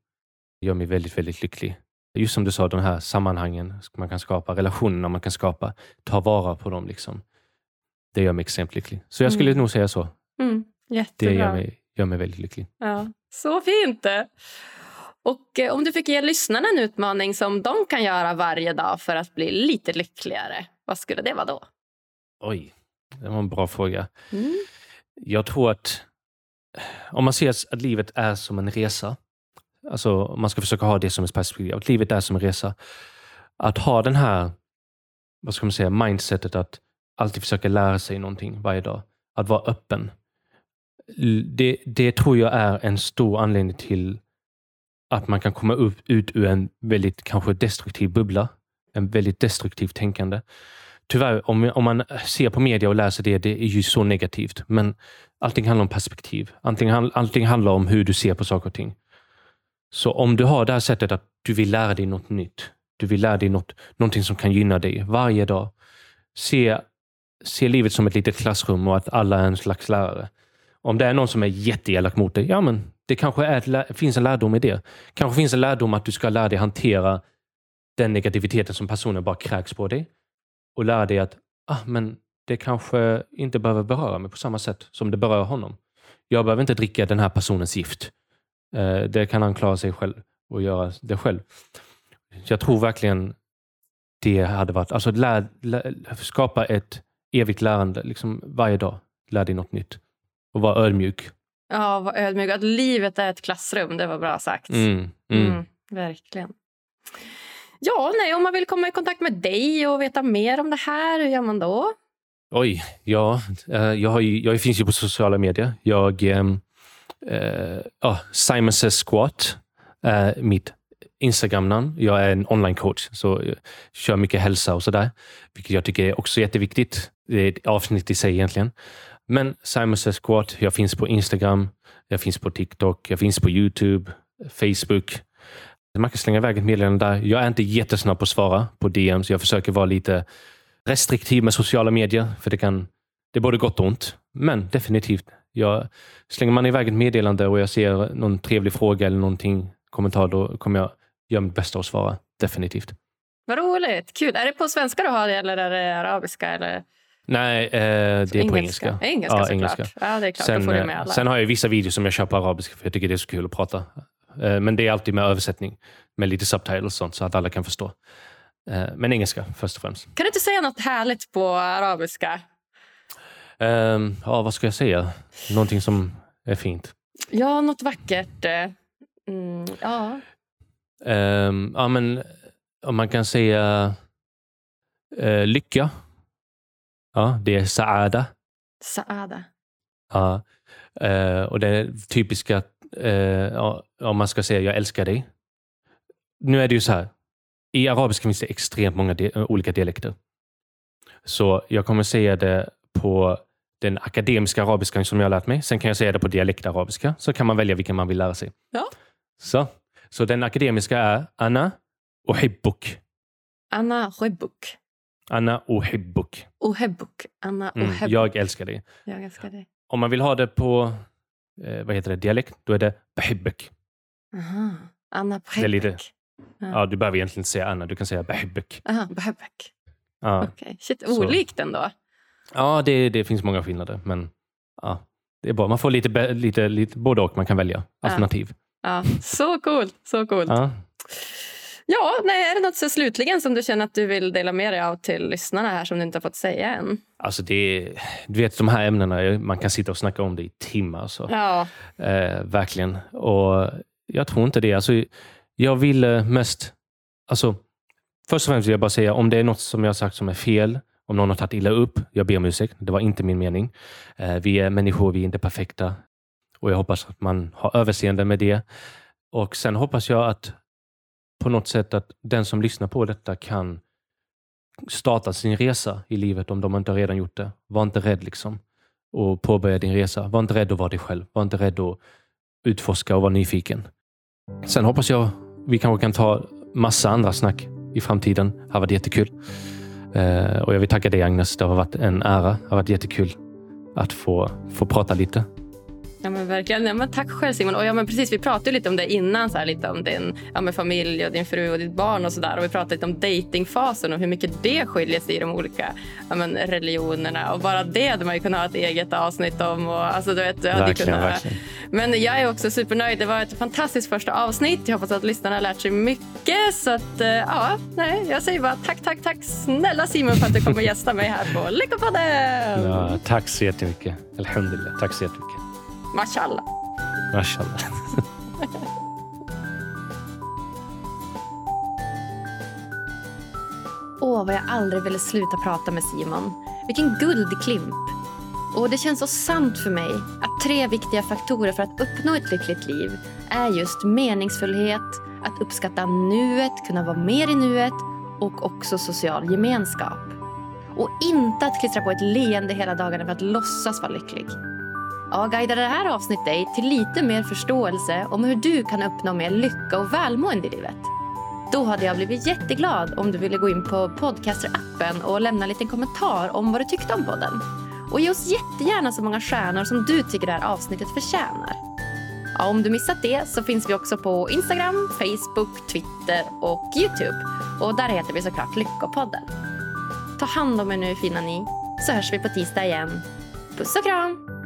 S2: gör mig väldigt, väldigt lycklig. Just som du sa, de här sammanhangen man kan skapa, relationerna man kan skapa, ta vara på dem. Liksom. Det gör mig extremt lycklig. Så jag skulle mm. nog säga så.
S3: Mm,
S2: det gör mig, gör mig väldigt lycklig.
S3: Ja, så fint! Och eh, om du fick ge lyssnarna en utmaning som de kan göra varje dag för att bli lite lyckligare, vad skulle det vara då?
S2: Oj, det var en bra fråga.
S3: Mm.
S2: Jag tror att om man ser att livet är som en resa, alltså man ska försöka ha det som ett perspektiv, att livet är som en resa. Att ha den här, vad ska man säga, mindsetet att alltid försöka lära sig någonting varje dag. Att vara öppen. Det, det tror jag är en stor anledning till att man kan komma upp, ut ur en väldigt kanske destruktiv bubbla. En väldigt destruktivt tänkande. Tyvärr, om, om man ser på media och läser det, det är ju så negativt. Men allting handlar om perspektiv. Allting, allting handlar om hur du ser på saker och ting. Så om du har det här sättet att du vill lära dig något nytt. Du vill lära dig något, någonting som kan gynna dig varje dag. Se, se livet som ett litet klassrum och att alla är en slags lärare. Om det är någon som är jätteelak mot dig, ja men det kanske är, finns en lärdom i det. kanske finns en lärdom att du ska lära dig hantera den negativiteten som personen bara kräks på dig. Och lära dig att ah, men det kanske inte behöver beröra mig på samma sätt som det berör honom. Jag behöver inte dricka den här personens gift. Eh, det kan han klara sig själv och göra det själv. Jag tror verkligen det hade varit, alltså lär, lär, skapa ett evigt lärande liksom varje dag. Lär dig något nytt och vara ödmjuk
S3: Ja, var ödmjuk. Att livet är ett klassrum, det var bra sagt.
S2: Mm, mm. Mm,
S3: verkligen. Ja, nej, om man vill komma i kontakt med dig och veta mer om det här, hur gör man då?
S2: Oj, ja. eh, Jag, har ju, jag finns ju på sociala medier. Jag, eh, ja, Simon Says Squat är mitt Instagram-namn. Jag är en online-coach, så jag kör mycket hälsa och sådär. Vilket jag tycker är också jätteviktigt. Det är ett avsnitt i sig egentligen. Men Simon Says Squat, jag finns på Instagram, jag finns på TikTok, jag finns på YouTube, Facebook. Man kan slänga iväg ett meddelande där. Jag är inte jättesnabb på att svara på DMs. Jag försöker vara lite restriktiv med sociala medier, för det kan det är både gott och ont. Men definitivt, jag, slänger man iväg ett meddelande och jag ser någon trevlig fråga eller någonting, kommentar, då kommer jag göra mitt bästa att svara. Definitivt.
S3: Vad roligt. Kul. Är det på svenska du har det eller är det arabiska? Eller?
S2: Nej, eh, det är på engelska.
S3: Engelska
S2: Ja,
S3: såklart.
S2: engelska.
S3: Ja, det är klart.
S2: Sen,
S3: du
S2: eh,
S3: med alla.
S2: sen har jag vissa videos som jag kör på arabiska, för jag tycker det är så kul att prata. Eh, Men det är alltid med översättning, med lite subtitles och sånt, så att alla kan förstå. Eh, Men engelska först och främst.
S3: Kan du inte säga något härligt på arabiska?
S2: Ehm, Ja, vad ska jag säga? Någonting som är fint.
S3: Ja, något vackert. eh, Mm, ja.
S2: Ehm, ja, men om man kan säga eh, lycka. Ja, det är saada.
S3: Saada.
S2: Ja. Eh, och det typiska, eh, ja, om man ska säga jag älskar dig. Nu är det ju så här. I arabiska finns det extremt många di- olika dialekter. Så jag kommer säga det på den akademiska arabiskan som jag har lärt mig. Sen kan jag säga det på dialektarabiska. Så kan man välja vilken man vill lära sig.
S3: Ja.
S2: Så, så den akademiska är Anna ohibbuk.
S3: Anna Huebuk.
S2: Anna ohibbuk.
S3: Ohebuk. Anna
S2: Mm,
S3: Ohebuk.
S2: jag älskar dig.
S3: jag älskar dig.
S2: Om man vill ha det på eh, vad heter det, dialekt, då är det behibbuk.
S3: Aha. Anna
S2: lite-
S3: Behebuk.
S2: Ja, du behöver egentligen inte säga Anna, du kan säga behibbuk.
S3: Aha, Behebuk.
S2: Ja,
S3: Okej. Shit,
S2: Så.
S3: olikt ändå.
S2: ja det, det finns många skillnader, men ja, det är bra. Man får lite, lite, lite både och man kan välja alternativ.
S3: Ja, så coolt. Så coolt.
S2: Ja.
S3: Ja, nej, är det något så slutligen som du känner att du vill dela med dig av till lyssnarna här som du inte har fått säga än?
S2: Alltså det, du vet de här ämnena, man kan sitta och snacka om det i timmar. Så.
S3: Ja,
S2: Eh, verkligen. Och jag tror inte det. Alltså, jag vill eh, mest... Alltså, först och främst vill jag bara säga, om det är något som jag har sagt som är fel, om någon har tagit illa upp, jag ber om ursäkt. Det var inte min mening. Eh, vi är människor, vi är inte perfekta. Och jag hoppas att man har överseende med det. Och sen hoppas jag att på något sätt att den som lyssnar på detta kan starta sin resa i livet om de inte har redan gjort det. Var inte rädd liksom och påbörja din resa. Var inte rädd att vara dig själv. Var inte rädd att utforska och vara nyfiken. Sen hoppas jag vi kanske kan ta massa andra snack i framtiden. Det har varit jättekul. Eh, och jag vill tacka dig Agnes. Det har varit en ära. Det har varit jättekul att få, få prata lite
S3: ja men verkligen. Ja, men tack själv Simon. Och ja, men precis, vi pratade lite om det innan, så här, lite om din ja, familj och din fru och ditt barn och sådär. Och vi pratade lite om datingfasen och hur mycket det skiljer sig i de olika ja, men, religionerna. Och bara det hade man ju kunnat ha ett eget avsnitt om. Och, alltså, du vet, jag hade
S2: Verkligen,
S3: kunnat,
S2: verkligen.
S3: Men jag är också supernöjd. Det var ett fantastiskt första avsnitt. Jag hoppas att lyssnarna har lärt sig mycket. Så att, eh, ja, nej, jag säger bara tack, tack, tack snälla Simon för att du kommer gästa mig här på Lyckopodden.
S2: Ja, tack så jättemycket. Alhamdulillah. Tack så jättemycket.
S3: Mashallah.
S2: Mashallah.
S1: Åh, vad jag aldrig ville sluta prata med Simon. Vilken guldklimp. Och det känns så sant för mig att tre viktiga faktorer för att uppnå ett lyckligt liv är just meningsfullhet, att uppskatta nuet, kunna vara mer i nuet och också social gemenskap. Och inte att klistra på ett leende hela dagarna för att låtsas vara lycklig. Jag guidar det här avsnittet dig till lite mer förståelse om hur du kan uppnå mer lycka och välmående i livet? Då hade jag blivit jätteglad om du ville gå in på Podcaster-appen och lämna en liten kommentar om vad du tyckte om podden. Och ge oss jättegärna så många stjärnor som du tycker det här avsnittet förtjänar. Ja, om du missat det så finns vi också på Instagram, Facebook, Twitter och Youtube. Och där heter vi såklart Lyckopodden. Ta hand om er nu fina ni, så hörs vi på tisdag igen. Puss och kram!